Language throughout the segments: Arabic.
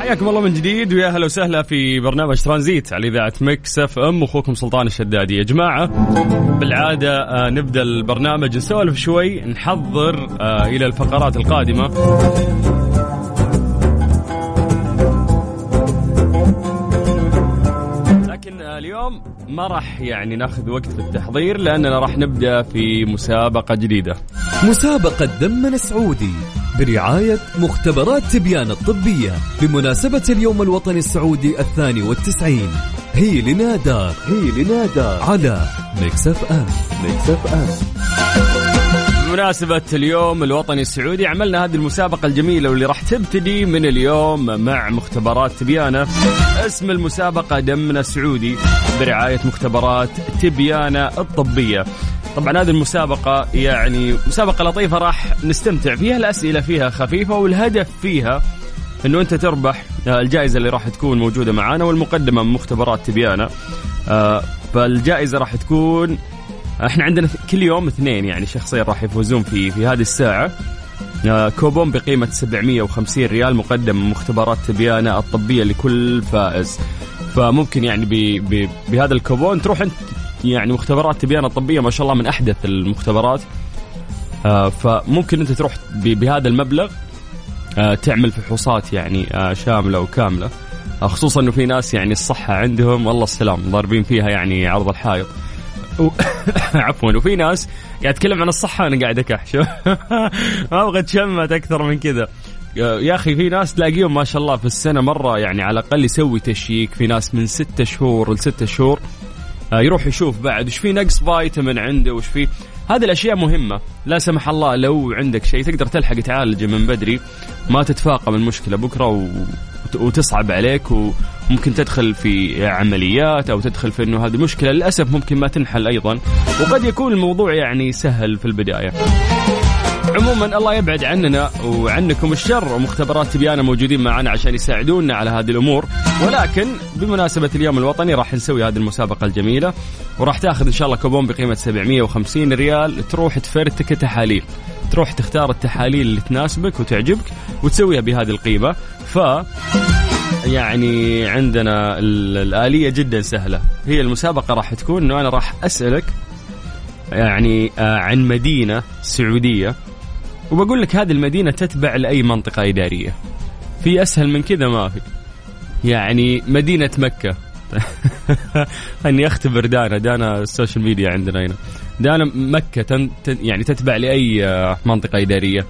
حياكم الله من جديد ويا هلا وسهلا في برنامج ترانزيت على إذاعة Mix FM. أخوكم سلطان الشدادي. يا جماعة بالعادة آه، نبدأ البرنامج نسولف شوي نحضر آه، إلى الفقرات القادمة. لكن آه، اليوم ما راح يعني ناخذ وقت في التحضير لأننا راح نبدأ في مسابقة جديدة. مسابقة دمنا سعودي برعاية مختبرات تبيان الطبية بمناسبة اليوم الوطني السعودي الثاني والتسعين. هي لنا دار هي لنا دار على Mix FM Mix FM بمناسبة اليوم الوطني السعودي عملنا هذه المسابقة الجميلة واللي راح تبتدي من اليوم مع مختبرات تبيان. اسم المسابقة دمنا سعودي برعاية مختبرات تبيان الطبية. طبعا هذه المسابقة يعني مسابقة لطيفة راح نستمتع فيها الأسئلة فيها خفيفة والهدف فيها إنه أنت تربح الجائزة اللي راح تكون موجودة معانا والمقدمة من مختبرات تبيانة آه، فالجائزة راح تكون إحنا عندنا كل يوم اثنين يعني شخصين راح يفوزون في في هذه الساعة. آه، كوبون بقيمة 750 ريال مقدم من مختبرات تبيانة الطبية لكل فائز. فممكن يعني بهذا الكوبون تروح أنت يعني مختبرات تبيانة الطبية ما شاء الله من أحدث المختبرات. آه، فممكن أنت تروح بهذا المبلغ آه، تعمل فحوصات يعني آه، شاملة وكاملة. آه، خصوصا إنه في ناس يعني الصحة عندهم والله السلام ضاربين فيها يعني عرض الحائط. و... عفوا وفي ناس قاعد اتكلم عن الصحة أنا قاعد أكحش. ما أبغى أتشمت أكثر من كذا. يا أخي في ناس تلاقيهم ما شاء الله في السنة مرة يعني على الأقل يسوي تشيك في ناس من ستة شهور لستة شهور. يروح يشوف بعد. وش في نقص فيتامين عنده؟ وش في؟ هذه الأشياء مهمة. لا سمح الله لو عندك شيء تقدر تلحق تعالجه من بدري ما تتفاقم المشكلة بكرة و... وت- وتصعب عليك وممكن تدخل في عمليات أو تدخل في إنه هذه مشكلة. للأسف ممكن ما تنحل أيضا. وقد يكون الموضوع يعني سهل في البداية. عموما الله يبعد عننا وعنكم الشر ومختبرات تبيانة موجودين معنا عشان يساعدونا على هذه الأمور. ولكن بمناسبة اليوم الوطني راح نسوي هذه المسابقة الجميلة وراح تأخذ إن شاء الله كوبون بقيمة 750 ريال. تروح تفرتك تحاليل. تروح تختار التحاليل اللي تناسبك وتعجبك وتسويها بهذه القيمة. ف يعني عندنا ال- الآلية جدا سهلة. هي المسابقة راح تكون إنه أنا راح أسألك يعني آه، عن مدينة سعودية. وبقول لك هذه المدينة تتبع لأي منطقة إدارية. في أسهل من كذا ما في. يعني مدينة مكة. أني أختبر دانا. دانا السوشيال ميديا عندنا هنا. دانا مكة تن تن يعني تتبع لأي آه، منطقة إدارية.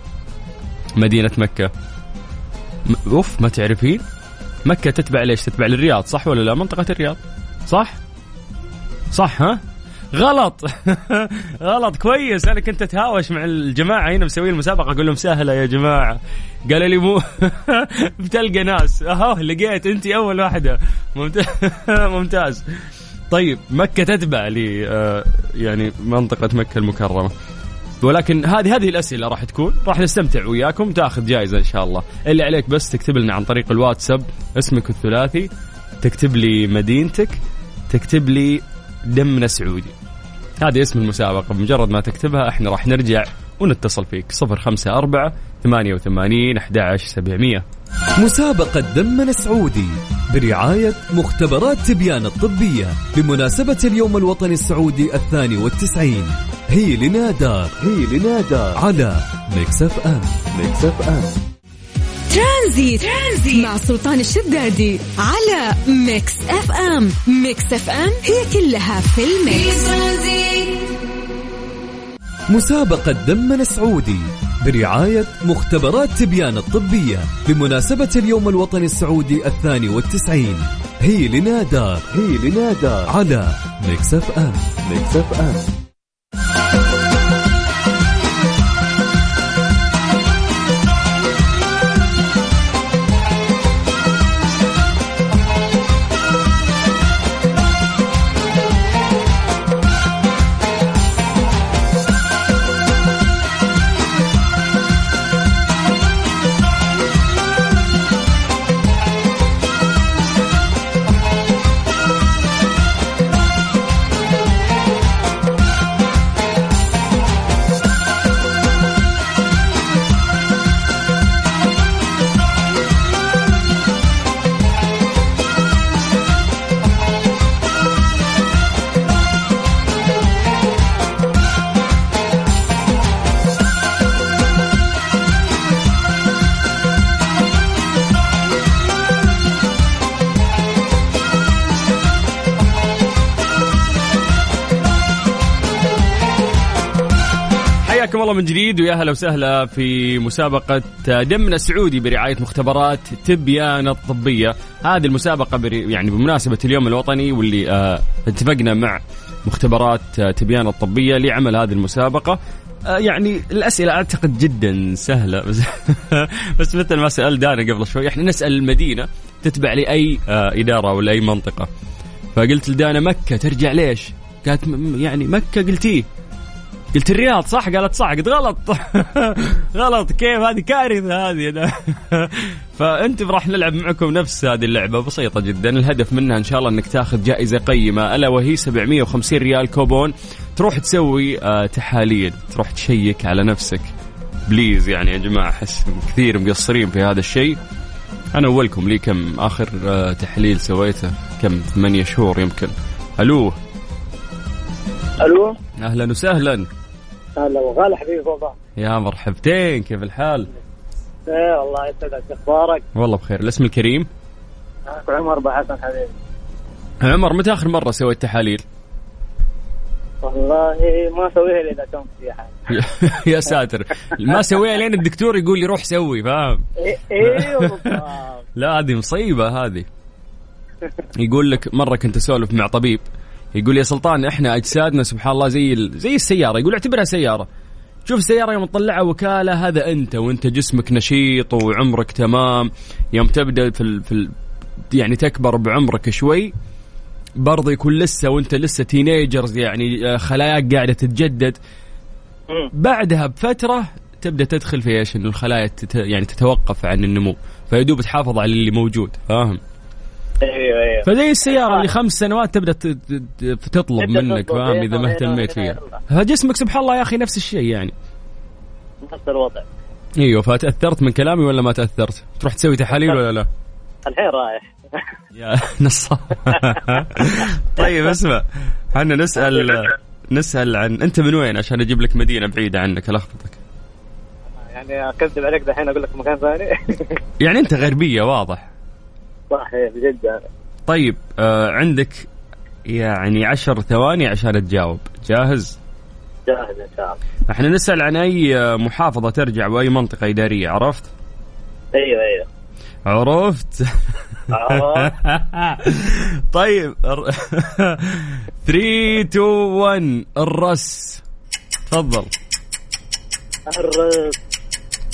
مدينة مكة. م- أوف ما تعرفين؟ مكة تتبع ليش؟ تتبع للرياض صح ولا لا؟ منطقة الرياض. صح؟ صح ها؟ غلط. غلط. كويس. أنا كنت أتهاوش مع الجماعة. هنا مسويين المسابقة. أقول لهم سهلة يا جماعة. قالوا لي مو. بتلقى ناس. أهو لقيت أنت أول واحدة. ممتاز. طيب مكة تتبع لي آه، يعني منطقة مكة المكرمة. ولكن هذه هذه الأسئلة راح تكون. راح نستمتع وياكم. تاخذ جائزه إن شاء الله. اللي عليك بس تكتب لنا عن طريق الواتساب. اسمك الثلاثي. تكتب لي مدينتك. تكتب لي دمنا سعودي هذا اسم المسابقة بمجرد ما تكتبها إحنا راح نرجع ونتصل فيك. 054 88 11 700 مسابقة دمنا سعودي برعاية مختبرات تبيان الطبية بمناسبة اليوم الوطني السعودي الثاني والتسعين. هي لنا دار هي لنا دار على Mix FM. Mix FM. ترانزيت, ترانزيت مع سلطان الشدادي على Mix FM. Mix FM هي كلها في ال mix. مسابقة دمنا سعودي برعاية مختبرات تبيان الطبية بمناسبة اليوم الوطني السعودي الثاني والتسعين. هي لنا دار هي لنا دار على Mix FM. Mix FM. الله من جديد ويا هلا وسهلا في مسابقة دمنا السعودي برعاية مختبرات تبيان الطبية هذه المسابقة يعني بمناسبة اليوم الوطني واللي آه اتفقنا مع مختبرات آه تبيان الطبية لعمل هذه المسابقة. آه يعني الأسئلة أعتقد جدا سهلة بس, بس مثل ما سأل دانا قبل شوي إحنا نسأل المدينة تتبع لأي آه إدارة ولا أي منطقة. فقلت لدانا مكة ترجع ليش؟ قالت يعني مكة قلتيه قلت الرياض صح؟ قالت صح. قلت غلط. غلط. كيف؟ هذه كارثة هذه. فانتم راح نلعب معكم نفس هذه اللعبة. بسيطة جدا. الهدف منها إن شاء الله إنك تاخذ جائزة قيمة. ألا وهي 750 ريال كوبون. تروح تسوي آه، تحاليل. تروح تشيك على نفسك. please يعني يا جماعة أحس كثير مقصرين في هذا الشيء. أنا أولكم. لي كم آخر آه، تحليل سويته؟ كم؟ ثمانية شهور يمكن. ألو؟ ألو؟ أهلا وسهلا. هلا وغلا حبيبي والله يا مرحبتين كيف الحال؟ إيه والله يسعدك أخبارك والله بخير الاسم الكريم معك عمر أبو حسن حبيبي عمر متى آخر مرة سويت تحاليل؟ والله ما أسويها إلا إذا كان في حاجة يا ساتر ما سويها لين الدكتور يقول لي روح سوي فاهم؟ بالضبط. لا هذه مصيبة هذه يقول لك مرة كنت أسولف مع طبيب يقول يا سلطان إحنا أجسادنا سبحان الله زي ال... زي السيارة يقول اعتبرها سيارة. شوف السيارة يوم تطلعها وكالة هذا أنت وأنت جسمك نشيط وعمرك تمام. يوم تبدأ في ال... في ال... يعني تكبر بعمرك شوي برضه يكون لسه وأنت لسه تينيجرز يعني آه، خلاياك قاعدة تتجدد. بعدها بفترة تبدأ تدخل في إيش؟ انه الخلايا تت... يعني تتوقف عن النمو فيدوب تحافظ على اللي موجود فاهم؟ أيوه أيوه. فزي السيارة اللي خمس سنوات تبدأ تطلب منك فاهم؟ إذا ما اهتميت فيها. فجسمك سبحان الله يا أخي نفس الشيء يعني. نفس الوضع. أيوه فتاثرت من كلامي ولا ما تأثرت؟ تروح تسوي تحاليل ولا لا؟ الحين رايح. يا نصاب طيب اسمع. إحنا نسال نسأل عن أنت من وين؟ عشان أجيب لك مدينة بعيدة عنك الخبطك يعني أكذب عليك دحين أقول لك مكان ثاني. يعني أنت غربية واضح. صح بجد يعني. طيب آه عندك يعني عشر ثواني عشان تجاوب. جاهز؟ جاهز إن شاء الله. إحنا نسأل عن أي آه، محافظة ترجع وأي منطقة إدارية عرفت؟ أيوه أيوه. عرفت. عرفت. طيب 3 2 1 الرس. تفضل. الرز.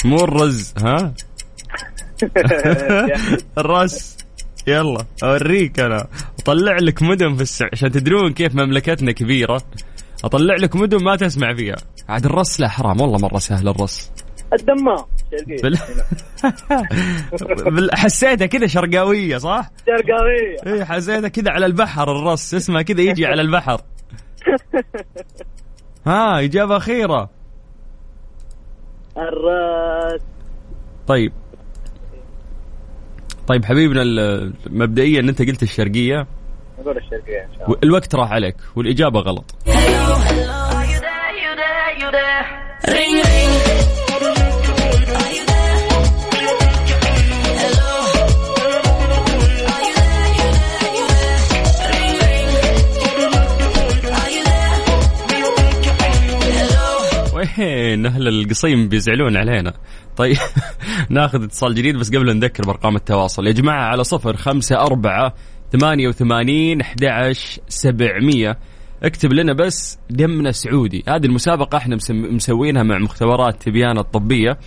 مو الرز ها؟ الرس. يلا أوريك أنا. أطلع لك مدن في السع عشان تدرون كيف مملكتنا كبيرة. أطلع لك مدن ما تسمع فيها. عاد الرس لا حرام والله مرة سهل الرس الدمام. بال... بال... حسيتها كذا شرقاوية صح؟ شرقاوية. إيه حسيتها كذا على البحر الرس اسمها كذا يجي على البحر. ها إجابة أخيرة. الراس طيب. طيب حبيبنا ال- مبدئيا أنت قلت الشرقية. نقول الشرقية إن شاء الله. الوقت راح عليك والإجابة غلط. وين أهل القصيم بيزعلون علينا. طيب ناخذ اتصال جديد بس قبل نذكر بأرقام التواصل. يا جماعة على صفر خمسة أربعة ثمانية وثمانين أحد سبعمية. اكتب لنا بس دمنا سعودي. هذه المسابقة إحنا مسوينها مع مختبرات تبيان الطبية.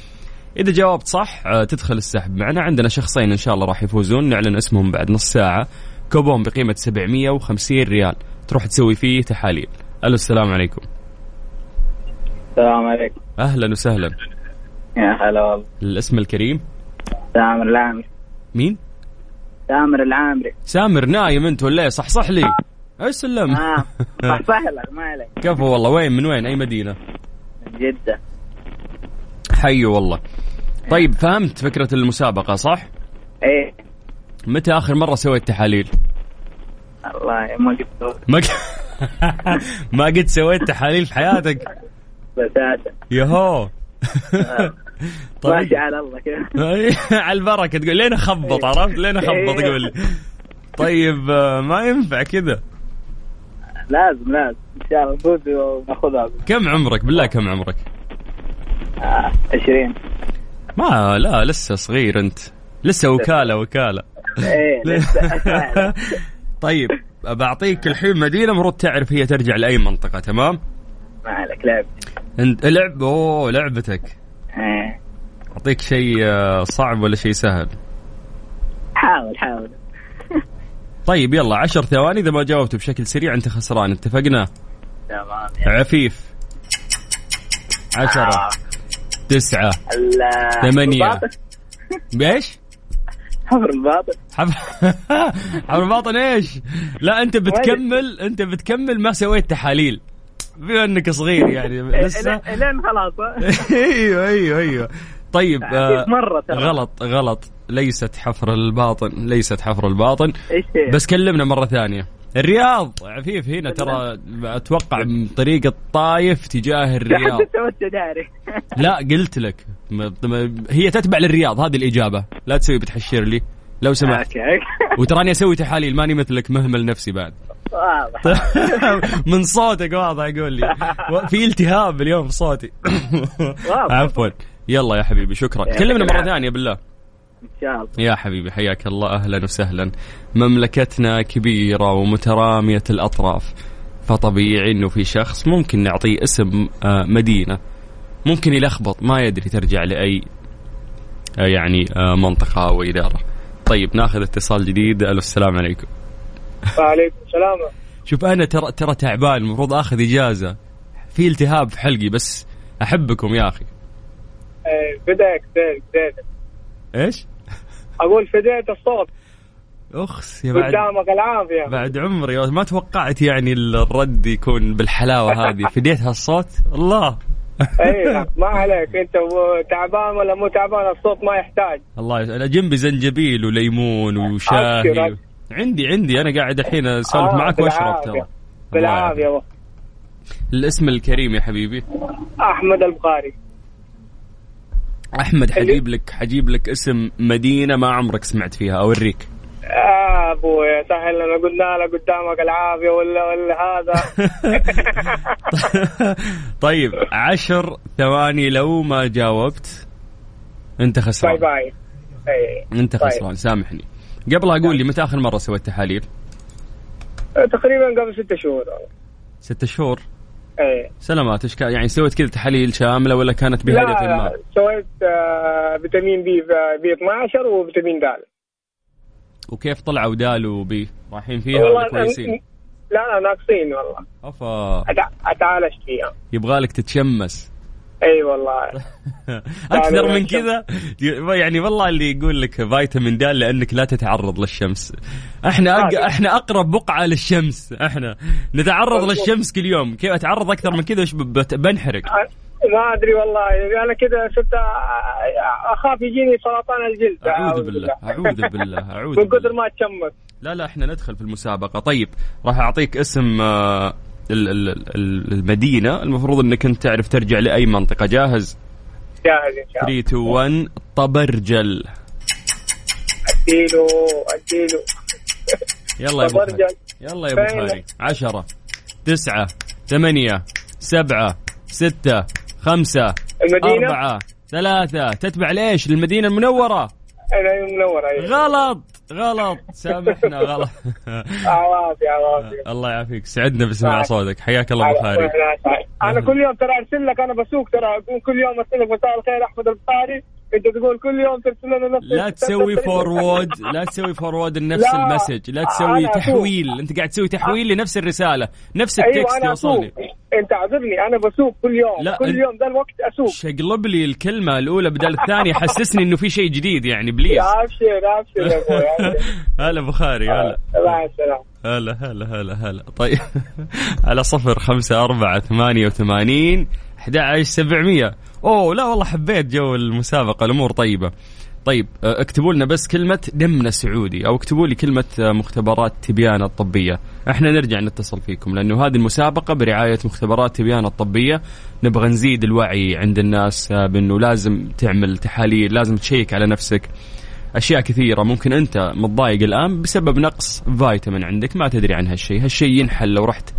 إذا جاوبت صح آه، تدخل السحب معنا. عندنا شخصين إن شاء الله راح يفوزون. نعلن اسمهم بعد نص ساعة. كوبون بقيمة 750 ريال. تروح تسوي فيه تحاليل. ألو السلام عليكم. السلام عليكم. أهلا وسهلا. يا هلا والله. الاسم الكريم؟ سامر العامري. مين؟ سامر العامري. سامر نايم أنت ولا إيه؟ صحصح لي. إيش سلم آه صح صح لك ما عليك. كفو والله وين؟ من وين؟ أي مدينة؟ جدة. حي والله. طيب فهمت فكرة المسابقة صح؟ إيه. متى آخر مرة سويت تحاليل؟ والله ما قلت. ما ق... ما قد سويت تحاليل في حياتك. بساتة يهو. طيب ماشي على الله كذا على البركة. تقول لين أخبط عرفت؟ لين أخبط قول لي طيب آه، ما ينفع كذا لازم لازم. إن شاء الله. نفوز وناخذها. كم عمرك؟ بالله كم عمرك؟ آه، 20 ما لا لسه صغير أنت. لسه وكالة وكالة. إيه. طيب بعطيك الحين مدينة المفروض تعرف هي ترجع لأي منطقة تمام؟ ما عليك لعب. أنت لعب؟ أوه لعبتك. إيه. أعطيك شيء آه، صعب ولا شيء سهل؟ حاول حاول. طيب يلا عشر ثواني. إذا ما جاوبت بشكل سريع أنت خسران. اتفقنا؟ تمام. عفيف. عشرة. آه، تسعة. ثمانية. بإيش؟ حفر الباطن حب الباطن إيش؟ لا أنت بتكمل أنت بتكمل ما سويت تحاليل. بما إنك صغير يعني لسه إلين- إلين خلاص. أيوه أيوه أيوه. طيب آه مرة ترى. غلط غلط. ليست حفر الباطن ليست حفر الباطن؟ بس كلمنا مرة ثانية. الرياض عفيف هنا ترى أتوقع من طريق الطايف تجاه الرياض. لا قلت لك. هي تتبع للرياض هذه الإجابة. لا تسوي بتحشر لي لو سمحت. وتراني أسوي تحاليل ماني مثلك مهمل نفسي بعد. واضح. من صوتك واضح أقول لي. في التهاب اليوم في صوتي. عفوا. يلا يا حبيبي شكرا. كلمنا العافية. ثانية بالله. إن شاء الله. يا حبيبي حياك الله. أهلا وسهلا. مملكتنا كبيرة ومترامية الأطراف. فطبيعي إنه في شخص ممكن نعطيه اسم آه، مدينة. ممكن يلخبط. ما يدري ترجع لأي آه، يعني آه، منطقة أو إدارة. طيب ناخذ اتصال جديد. ألو السلام عليكم. وعليكم السلام. شوف أنا ترى ترى تعبان المفروض آخذ إجازة. في التهاب في حلقي بس أحبكم يا أخي. بداية بداية بداية إيش؟ أقول فديت الصوت. أخس يا بعد. قدامك العافية. بعد عمري ما توقعت يعني الرد يكون بالحلاوة هذه. فديت هالصوت؟ الله. اي ما عليك. أنت تعبان ولا مو تعبان الصوت ما يحتاج. الله يس... أنا جنبي زنجبيل وليمون وشاهي. عندي عندي. أنا قاعد الحين أسولف آه، معك وأشرب. ترى. يعافيك. الاسم الكريم يا حبيبي. أحمد البخاري. أحمد حجيب لك حجيب لك اسم مدينة ما عمرك سمعت فيها. أوريك. آه ابويا سهل لنا. قلنا له قدامك العافية ولا ولا هذا. طيب عشر ثواني لو ما جاوبت. أنت bye خسران. bye اي أنت طيب. خسران. سامحني. قبل أقول لي متى آخر مرة سويت تحاليل؟ تقريبا قبل ست شهور. ستة شهور؟ اي سلامات إيش يعني سويت كذا تحاليل شاملة ولا كانت لا بهدف ما؟ لا سويت آه فيتامين B B 12 وفيتامين د. وكيف طلعوا دال و B؟ رايحين فيها ولا كويسين؟ لا لا ناقصين والله. أفا. أتع- أتعالجت فيها. يبغالك تتشمس. أي والله. أكثر من يعني كذا؟ يعني والله اللي يقول لك فيتامين د لأنك لا تتعرض للشمس. إحنا أق... هذه. إحنا أقرب بقعة للشمس. إحنا نتعرض للشمس كل يوم. كيف أتعرض أكثر من كذا؟ بنحرق. ما أدري والله. أنا كذا صرت أخاف يجيني سرطان الجلد. أعوذ بالله. أعوذ بالله. أعوذ من كثر ما اتشمس لا لا إحنا ندخل في المسابقة. طيب راح أعطيك اسم آه، المدينة المفروض إنك أنت تعرف ترجع لأي منطقة. جاهز؟ جاهز إن شاء 3 الله 2 1 طبرجل. اديله اديله يلا يا أبو. خالد يلا يا أبو؟ خالد عشرة تسعة ثمانية سبعة ستة خمسة المدينة؟ أربعة ثلاثة. تتبع ليش؟ للمدينة المنورة. أنا منور أيوة. غلط غلط. سامحنا غلط. عوافي عوافي. الله يعافيك. سعدنا بسماع صوتك. حياك الله أبو خالد. أنا كل يوم ترى أرسل لك أنا بسوق ترى. أقول كل يوم أرسل لك مساء الخير أحمد البخاري. انت تقول كل يوم ترسل لنا نفس لا تسوي فورورد لا تسوي فورورد لنفس. المسج لا تسوي. تحويل. أنت قاعد تسوي تحويل لنفس الرسالة نفس أيوه ال text اسوق يوصلني. أنت اعذرني أنا بسوق كل يوم. لا، كل يوم ذا الوقت أسوق. شقلب لي الكلمة الأولى بدل الثانية حسسني إنه في شيء جديد يعني please. ابشر ابشر يا أبوي. هلا بخاري هلا. مع السلامه هلا هلا هلا هلا. طيب. على صفر خمسة أربعة ثمانية وثمانين أحد عشر سبعمية. أوه لا والله حبيت جو المسابقة الأمور طيبة. طيب آه، اكتبوا لنا بس كلمة دمنا سعودي أو اكتبوا لي كلمة آه، مختبرات تبيان الطبية. إحنا نرجع نتصل فيكم لأنه هذه المسابقة برعاية مختبرات تبيان الطبية. نبغى نزيد الوعي عند الناس آه، بأنه لازم تعمل تحاليل لازم تشيك على نفسك. أشياء كثيرة ممكن أنت متضايق الآن بسبب نقص فيتامين عندك ما تدري عن هالشيء. هالشيء ينحل لو رحت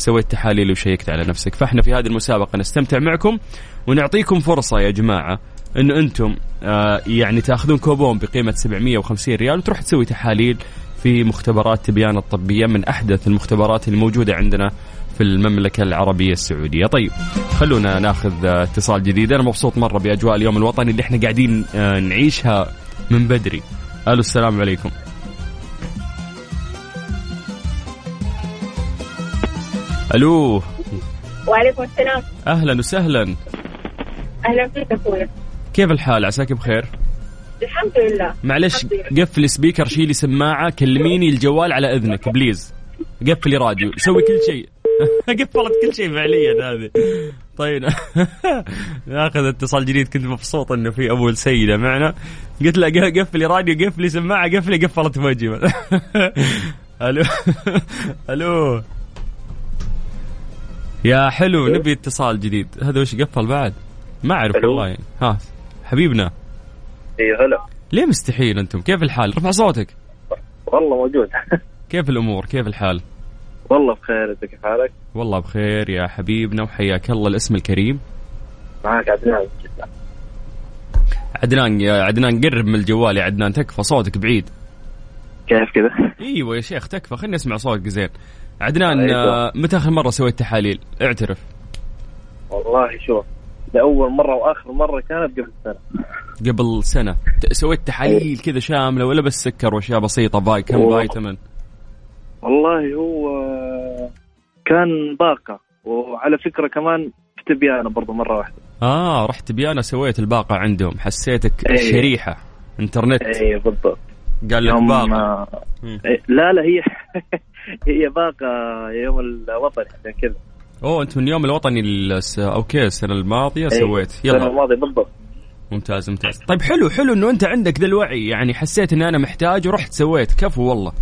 سويت تحاليل وشيكت على نفسك. فاحنا في هذه المسابقة نستمتع معكم ونعطيكم فرصة يا جماعة انه أنتم آه يعني تأخذون كوبون بقيمة 750 ريال وتروح تسوي تحاليل في مختبرات تبيان الطبية من أحدث المختبرات الموجودة عندنا في المملكة العربية السعودية. طيب خلونا ناخذ آه، اتصال جديد. أنا مبسوط مرة بأجواء اليوم الوطني اللي إحنا قاعدين آه، نعيشها من بدري. ألو السلام عليكم. ألو. وعليكم السلام. أهلا وسهلا. أهلا فيك أخوي. كيف الحال؟ عساك بخير؟ الحمد لله. معلش. قفلي speaker شيلي سماعة كلميني الجوال على إذنك please. قفلي راديو. سوي كل شيء. قفلت كل شيء فعليا هذه. طيب. ناخذ اتصال جديد كنت مبسوط إنه في أبو السيدة معنا. قلت له قفلي راديو قفلي سماعة قفلي قفلت في وجهي. ألو. ألو. يا حلو نبي اتصال جديد. هذا وش قفل بعد؟ ما أعرف. والله. ها حبيبنا. اي هلا. ليه مستحيل أنتم؟ كيف الحال؟ رفع صوتك. والله موجود. كيف الأمور؟ كيف الحال؟ والله بخير. أنت كيف حالك؟ والله بخير يا حبيبنا وحياك الله الاسم الكريم. معك عدنان. عدنان يا عدنان قرب من الجوال يا عدنان تكفى صوتك بعيد. كيف كذا؟ إيوه يا شيخ تكفى. خليني أسمع صوتك زين. عدنان أيوة. متى آخر مرة سويت تحاليل؟ اعترف. والله شوف لأول مرة وآخر مرة كانت قبل سنة. قبل سنة. سويت تحاليل كذا شاملة ولا بس سكر وأشياء بسيطة فاي كم. فيتامين؟ والله هو كان باقة. وعلى فكرة كمان في تبيانة برضو مرة واحدة. آه رحت تبيانا سويت الباقة عندهم. حسيتك أيوة. شريحة. إنترنت. اي بالضبط. قال لك باقة. آه،. إيه، لا لا هي هي باقة يوم الوطني عشان كذا. أوه أنت من يوم الوطني الس... okay السنة الماضية إيه، سويت. يلا. الماضية بالضبط. ممتاز ممتاز. طيب حلو حلو إنه أنت عندك ذا الوعي. يعني حسيت اني أنا محتاج ورحت سويت. كفو والله.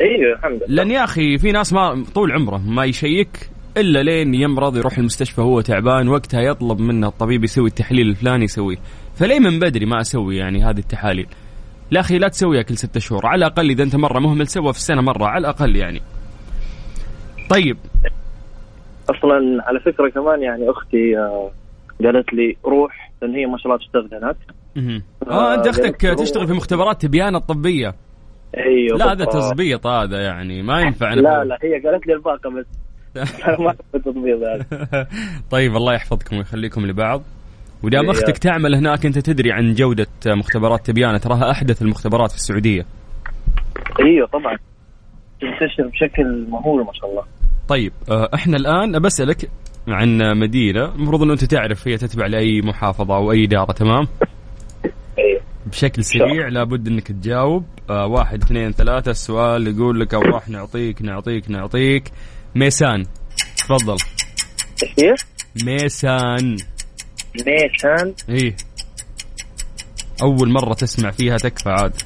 أيوه الحمد لله. لأن يا أخي في ناس ما طول عمره ما يشيك إلا لين يمرض يروح المستشفى هو تعبان وقتها يطلب منه الطبيب يسوي التحليل الفلاني يسويه. فليه من بدري ما أسوي يعني هذه التحاليل؟ لا أخي لا تسويها كل ستة شهور. على الأقل إذا أنت مرة مهمل سوى في السنة مرة على الأقل يعني. طيب. أصلا على فكرة كمان يعني أختي آه، قالت لي روح لأن هي ما شاء الله تشتغل هناك. مهم. آه أنت أختك. تشتغل في مختبرات تبيان الطبيه أيوه لا هذا. تزبيط هذا يعني ما ينفع. أنا لا لا هي قالت لي الباقة بس. ما التطبيق هذا. طيب الله يحفظكم ويخليكم لبعض. ودام إيه. أختك تعمل هناك أنت تدري عن جودة مختبرات تبيانة. تراها أحدث المختبرات في السعودية. إيوه طبعا. تنتشر بشكل مهول ما شاء الله. طيب آه، إحنا الآن بسألك عن مدينة. المفروض إنه أنت تعرف هي تتبع لأي محافظة أو أي إدارة تمام؟ أيوه بشكل سريع لابد إنك تجاوب. آه واحد اثنين ثلاثة السؤال يقول لك أو راح نعطيك نعطيك نعطيك. ميسان تفضل. إيش؟ ميسان. نيشان إيه أول مرة تسمع فيها تكفى عاد.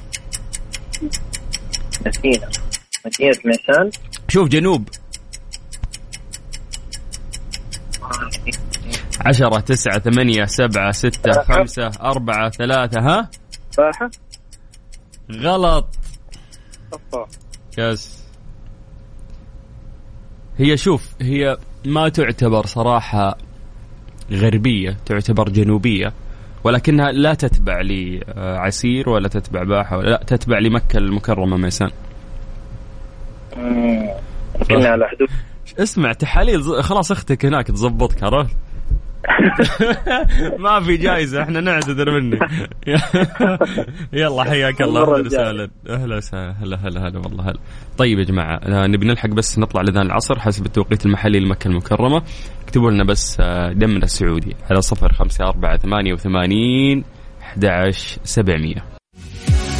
مدينه مدينه نيشان شوف جنوب. عشرة تسعة ثمانية سبعة ستة خمسة أربعة ثلاثة ها؟ باحه غلط. أفا. يس. هي شوف هي ما تعتبر صراحة غربية تعتبر جنوبية ولكنها لا تتبع لعسير ولا تتبع باحة ولا لا تتبع لمكة المكرمة ميسان. يمكن على حدود. اسمع تحاليل خلاص أختك هناك تزبطك عرفت؟ ما في جايزة إحنا نعتذر منك. يلا حياك الله. أهلا. وسهلا. أهلا وسهلا هلا هلا هلا والله هلا. طيب يا جماعة آه، نبي نلحق بس نطلع لأذان العصر حسب التوقيت المحلي لمكة المكرمة. اكتبوا لنا بس آه، دمنا السعودي على صفر خمسة أربعة ثمانية وثمانين أحد عشر سبعمية.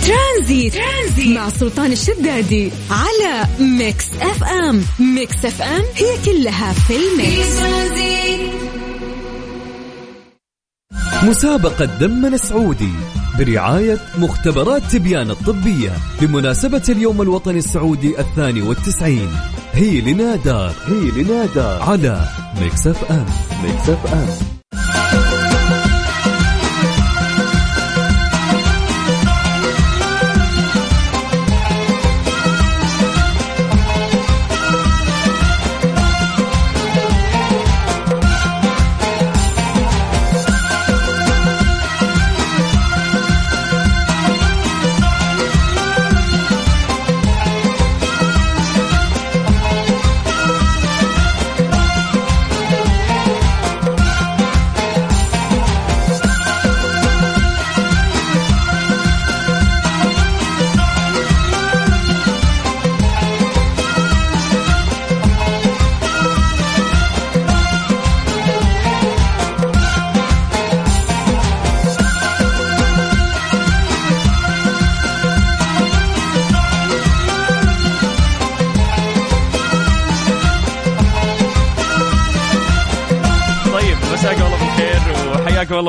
Tranzit. Tranzit مع سلطان الشدادي على Mix FM. Mix FM هي كلها في ال mix. مسابقة دمنا السعودي برعاية مختبرات تبيان الطبية بمناسبة اليوم الوطني السعودي الثاني والتسعين. هي لنا دار هي لنا دار على Mix FM. Mix FM.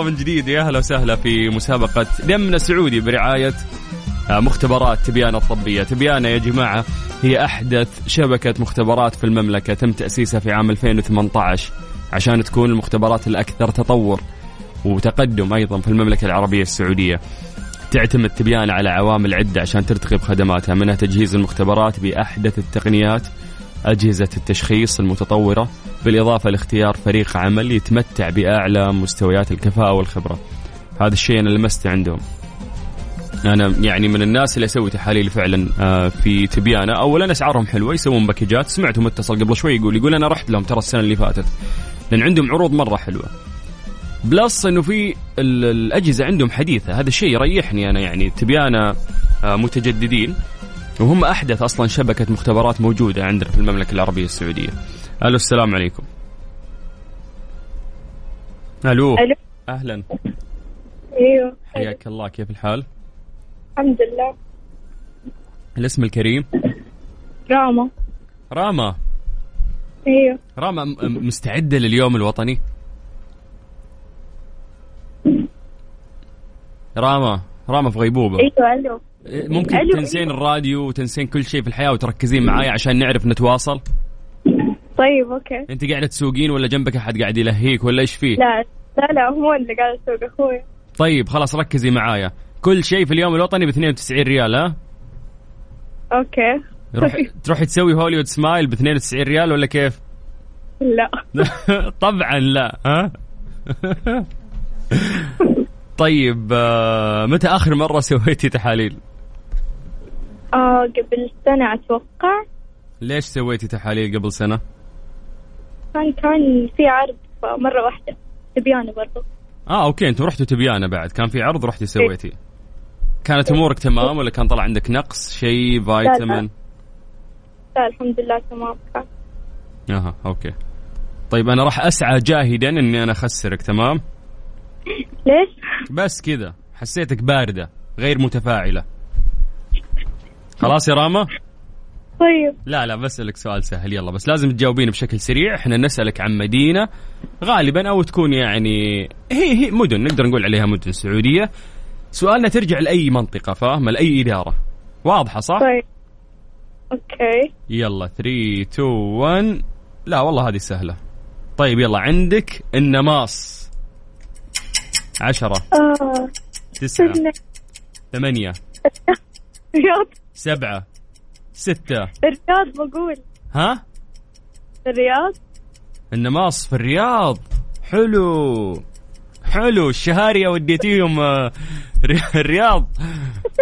من جديد. يا أهلا وسهلا في مسابقة دمنا سعودي برعاية آه، مختبرات تبيانة الطبية تبيانة يا جماعة هي أحدث شبكة مختبرات في المملكة. تم تأسيسها في عام 2018 عشان تكون المختبرات الأكثر تطور وتقدم أيضا في المملكة العربية السعودية. تعتمد تبيان على عوامل عدة عشان ترتقي بخدماتها منها تجهيز المختبرات بأحدث التقنيات أجهزة التشخيص المتطورة بالإضافة لاختيار فريق عمل يتمتع بأعلى مستويات الكفاءة والخبرة. هذا الشيء أنا لمسته عندهم. أنا يعني من الناس اللي أسوي تحاليل فعلا آه، في تبيانة. أولا أسعارهم حلوة يسوون باكجات. سمعته متصل قبل شوي يقول يقول أنا رحت لهم ترى السنة اللي فاتت. لأن عندهم عروض مرة حلوة. بلس إنه في ال- الأجهزة عندهم حديثة. هذا الشيء يريحني أنا يعني تبيانة آه، متجددين. وهم أحدث أصلا شبكة مختبرات موجودة عندنا في المملكة العربية السعودية. ألو السلام عليكم. ألو. ألو. أهلا. أيوه. حياك الله كيف الحال؟ الحمد لله. الاسم الكريم؟ راما. راما. أيوه. راما مستعدة لليوم الوطني؟ راما راما في غيبوبة. أيوه ألو. ممكن ألو، تنسين الراديو وتنسين كل شيء في الحياة وتركزين معاي عشان نعرف نتواصل؟ طيب okay. أنت قاعدة تسوقين ولا جنبك أحد قاعد يلهيك ولا إيش فيه؟ لا لا لا هو اللي قاعد يسوق أخوي. طيب خلاص ركزي معايا. كل شيء في اليوم الوطني ب 92 ريال ها؟ okay. روح تروحي تسوي Hollywood smile ب 92 ريال ولا كيف؟ لا. طبعا لا ها؟ طيب آه، متى آخر مرة سويتي تحاليل؟ آه قبل سنة أتوقع. ليش سويتي تحاليل قبل سنة؟ كان كان في عرض مرة واحدة. تبيانة برضو. آه okay أنتم رحتوا تبيانة بعد. كان في عرض رحتي سويتي. كانت أمورك تمام ولا كان طلع عندك نقص شيء فيتامين؟ لا الحمد لله تمام. كان. أها okay. طيب أنا راح أسعى جاهدا إني أنا أخسرك تمام؟ ليش؟ بس كذا. حسيتك باردة غير متفاعلة. خلاص يا راما؟ طيب. لا لا بسألك سؤال سهل. يلا بس لازم تجاوبين بشكل سريع. إحنا نسألك عن مدينة غالبا أو تكون يعني هي هي مدن نقدر نقول عليها مدن سعودية. سؤالنا ترجع لأي منطقة فاهمة لأي إدارة. واضحة صح؟ طيب. أوكي. يلا 3 2 1 لا والله هذه سهلة. طيب يلا عندك النماص. عشرة. آه. تسعة. ثمانية. رياض سبعة ستة. الرياض بقول. ها؟ الرياض. النماص في الرياض. حلو. حلو. الشهارية وديتيهم آه، ري- الرياض.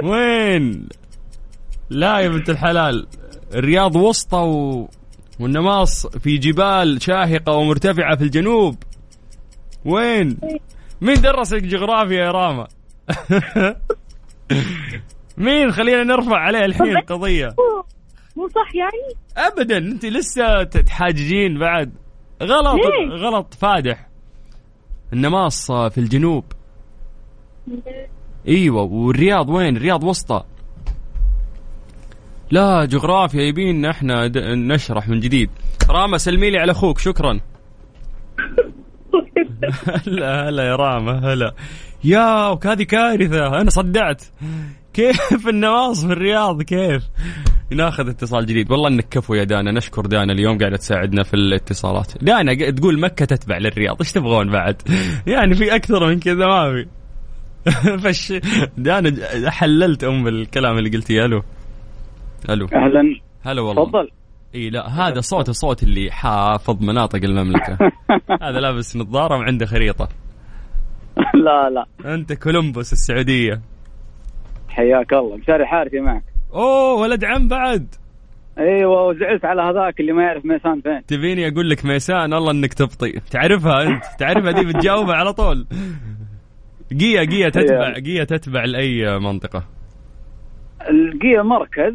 وين؟ لا يا بنت الحلال. الرياض وسطى و... والنماص في جبال شاهقة ومرتفعة في الجنوب. وين؟ مين درسك جغرافيا يا راما؟ مين؟ خلينا نرفع عليه الحين قضية. مو- صح يعني؟ ابدا. أنت لسه تتحاججين بعد. غلط. ليه؟ غلط. فادح. النماص في الجنوب. إيوه. والرياض وين؟ الرياض وسطى. لا جغرافيا يبينا إحنا نشرح من جديد. راما سلمي لي على أخوك. شكرا. هلا هلا يا راما. هلا. يا وهذه كارثة. أنا صدعت. كيف النواص في الرياض؟ كيف؟ ناخذ اتصال جديد. والله إنك كفو يا دانا. نشكر دانا اليوم قاعدة تساعدنا في الاتصالات. دانا تقول مكة تتبع للرياض. إيش تبغون بعد؟ يعني في أكثر من كذا ما في. فش دانا حللت أم الكلام اللي قلتيه ألو. ألو. أهلا. هلا والله. تفضل. إي لا هذا صوت صوت اللي حافظ مناطق المملكة. هذا لابس نظارة وعنده خريطة. لا لا. أنت كولومبوس السعودية. حياك الله. مشاري حارثي معك. أوه ولد عم بعد. أيوه وزعلت على هذاك اللي ما يعرف ميسان فين. تبيني أقول لك ميسان الله إنك تبطي. تعرفها أنت؟ تعرفها دي بتجاوبها على طول. قيا قيا تتبع قيا تتبع لأي منطقة. القية مركز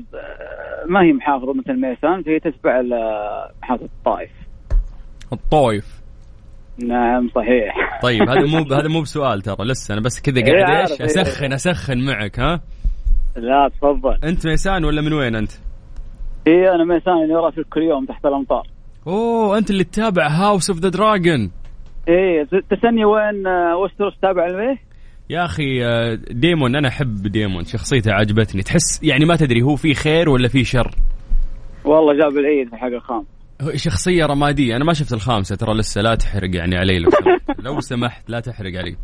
ما هي محافظة مثل ميسان فهي تتبع محافظة الطائف. الطويف نعم صحيح. طيب هذا مو هذا مو بسؤال ترى لسه أنا بس كذا قاعد إيش. اسخن اسخن معك ها؟ لا تفضل. أنت ميسان ولا من وين أنت؟ هي أنا ميسان اللي راسل كل يوم تحت الأمطار. أوه أنت اللي تتابع House of the Dragon إيه تسني وين آه، Westeros تابع لميه؟ يا أخي آه، Daemon أنا أحب Daemon شخصيته عجبتني. تحس يعني ما تدري هو في خير ولا في شر. والله جاب العيد في حق الخامس هو شخصية رمادية. أنا ما شفت الخامسة ترى لسه لا تحرق يعني علي لو سمحت. لو سمحت لا تحرق علي.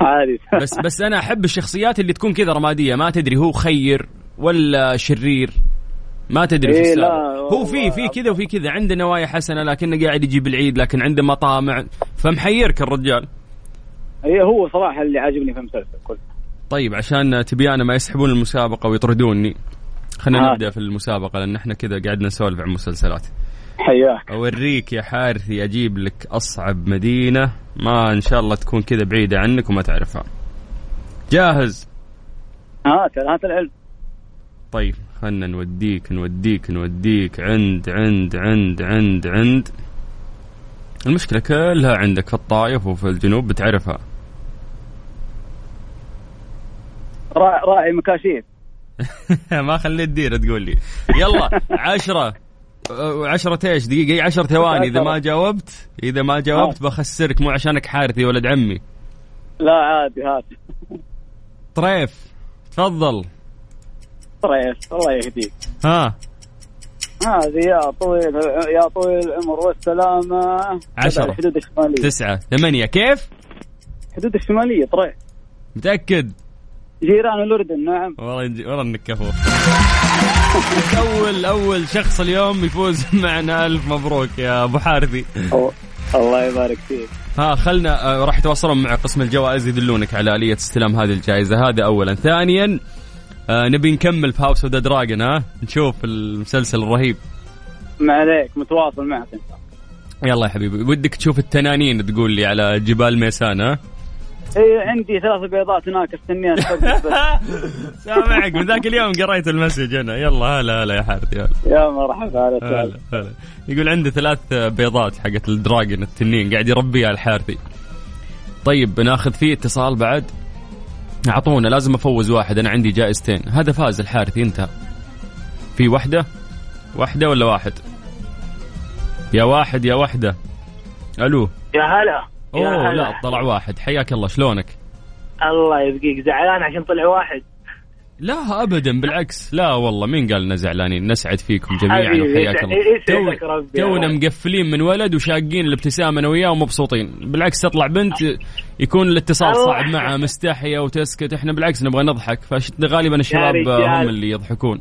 عادي. بس بس أنا أحب الشخصيات اللي تكون كذا رمادية. ما تدري هو خير ولا شرير. ما تدري في إيه، السالفة. لا، هو في في كذا وفي كذا. عنده نوايا حسنة لكنه قاعد يجيب العيد لكن عنده مطامع. فمحيرك الرجال. إيه هو صراحة اللي عاجبني في المسلسل كله. طيب عشان تبيانا ما يسحبون المسابقة ويطردوني خلينا آه. نبدأ في المسابقة لأن إحنا كذا قاعدين نسولف عن مسلسلات. حياك. أوريك يا حارثي أجيب لك أصعب مدينة. ما إن شاء الله تكون كذا بعيدة عنك وما تعرفها. جاهز؟ هات هات العلم. طيب خلنا نوديك نوديك نوديك. عند عند عند عند عند. المشكلة كلها عندك في الطايف وفي الجنوب بتعرفها. راعي, مكاشيف. ما خليت ديرة تقول لي. يلا عشرة. أه، عشرة إيش؟ دقيقة هي عشر ثواني إذا ما جاوبت إذا ما جاوبت بخسرك. مو عشانك حارثي ولد عمي. لا عادي هات طريف. تفضل. طريف الله يهديك. ها. هذه يا طويل يا طويل العمر والسلامة. عشرة. الحدود الشمالية. تسعة. ثمانية. كيف؟ الحدود الشمالية طريف. متأكد؟ جيران الأردن نعم. والله والله انك كفو اول أول شخص اليوم يفوز معنا. ألف مبروك يا أبو حارثي الله يبارك فيك. ها خلنا آه، راح يتواصلون مع قسم الجوائز يدلونك على آلية استلام هذه الجائزة. هذا اولا. ثانيا آه نبي نكمل في House of the Dragon ها؟ نشوف المسلسل الرهيب. ما عليك متواصل معك. انت يلا يا حبيبي. ودك تشوف التنانين تقول لي على جبال ميسان ها؟ اي عندي ثلاث بيضات هناك أستنيها. سامعك من ذاك اليوم قريت ال message أنا. يلا هلا هلا يا حارثي هلا. يا مرحبا هلا هلا هلا. يقول عنده ثلاث بيضات حقت الدراجون التنين قاعد يربيها الحارثي طيب بناخذ فيه اتصال بعد. اعطونا لازم أفوز واحد أنا عندي جائزتين. هذا فاز الحارثي انتهى في واحدة واحدة ولا واحد؟ يا واحد يا وحدة. ألو. يا هلا. أوه. لا طلع واحد. حياك الله شلونك؟ الله يبقيك. زعلان عشان طلع واحد؟ لا ابدا بالعكس. لا والله مين قال لنا زعلانين؟ نسعد فيكم جميعا وحياك الله. تونا مقفلين من ولد وشاقين الابتسامة أنا وياه ومبسوطين. بالعكس تطلع بنت يكون الاتصال. صعب معها مستحية وتسكت. إحنا بالعكس نبغى نضحك. فغالبا الشباب. هم اللي يضحكون.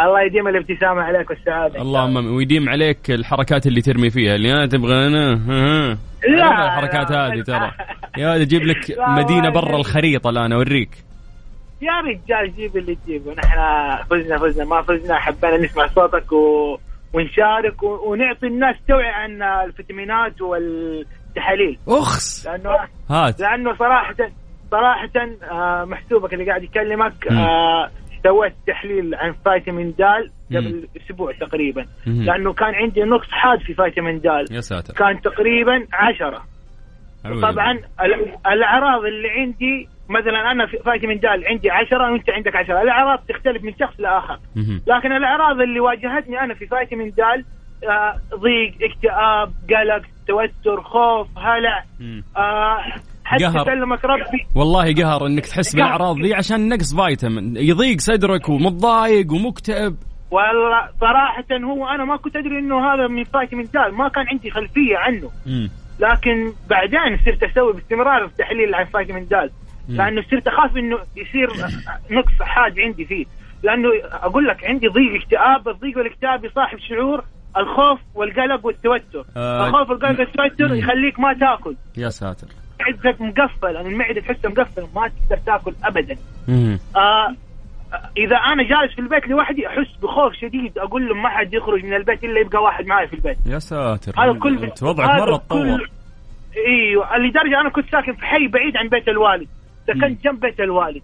الله يديم الابتسامة عليك والسعادة. اللهم ويديم عليك الحركات اللي ترمي فيها اللي أنا تبغى أنا ها ها. لا، الحركات هذه. ترى. يا ولد أجيب لك مدينة. برا الخريطة الآن أوريك. يا رجال جيب اللي تجيبه. نحن فزنا فزنا. ما فزنا حبينا نسمع صوتك و... ونشارك و... ونعطي الناس توعية عن الفيتامينات والتحاليل. أخس. لأنه هات. لأنه صراحة صراحة آه، محسوبك اللي قاعد يكلمك. آه، سويت تحليل عن فيتامين د مم. قبل أسبوع تقريبا مم. لأنه كان عندي نقص حاد في فيتامين د يا ساتر كان تقريبا عشرة طبعا ال- الأعراض اللي عندي مثلا أنا في فيتامين د عندي 10 وأنت عندك 10 الأعراض تختلف من شخص لآخر مهم. لكن الأعراض اللي واجهتني أنا في فيتامين د آه، ضيق اكتئاب قلق توتر خوف هلع مم. آه، حتى قهر. سلمك ربي والله قهر إنك تحس. بالأعراض دي عشان نقص فيتامين يضيق صدرك ومتضايق ومكتئب والله صراحة هو أنا ما كنت أدري إنه هذا من فيتامين د ما كان عندي خلفية عنه مم. لكن بعدين صرت أسوي باستمرار في تحليل عن فيتامين د مم. لأنه صرت أخاف إنه يصير نقص حاد عندي فيه لأنه أقول لك عندي ضيق اكتئاب الضيق والاكتئاب يصاحب شعور الخوف والقلق والتوتر آه. الخوف والقلق والتوتر. يخليك ما تاكل يا ساتر معدتك مقفل يعني المعدة تحسها مقفل ما تقدر تاكل ابدا. آه إذا أنا جالس في البيت لوحدي أحس بخوف شديد أقول له ما حد يخرج من البيت إلا يبقى واحد معي في البيت. يا ساتر. هذا كل أنت وضعك مرة تطور إيوه لدرجة أنا كنت ساكن في حي بعيد عن بيت الوالد. سكنت جنب بيت الوالد.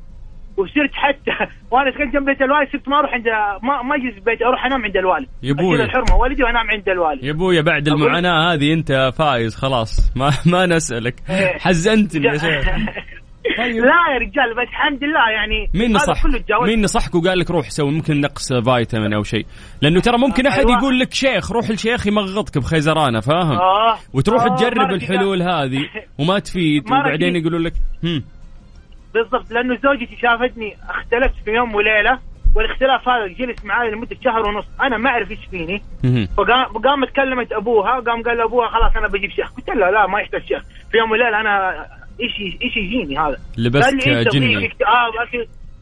وصرت حتى وأنا سكنت جنب بيت الوالد صرت ما أروح عند ما ما أجلس بيت أروح أنام عند الوالد يا. أشيل الحرمة والدي وأنام عند الوالد يا ابويا بعد المعاناة هذه أنت فايز خلاص ما ما نسألك إيه. حزنتني يا شيخ طيب. لا يا رجال بس الحمد لله يعني مين نصح. مين نصحك وقال لك روح سوي ممكن نقص فيتامين أو شيء لأنه ترى ممكن أحد أيوة. يقول لك شيخ روح الشيخ يمغطك بخيزرانة فاهم آه. وتروح آه، تجرب الحلول. هذه وما تفيد وبعدين. يقولوا لك هم بالضبط لأنه زوجتي شافتني اختلفت في يوم وليلة والاختلاف هذا جلس معي لمدة شهر ونص أنا ما أعرف إيش فيني هم. فقام قامت كلمت أبوها قام قال لابوها خلاص أنا بجيب شيخ قلت لها لا ما يحتاج شيخ في يوم وليلة أنا إيش إيش يجيني هذا لبست قال لي انت جني. اكتئاب.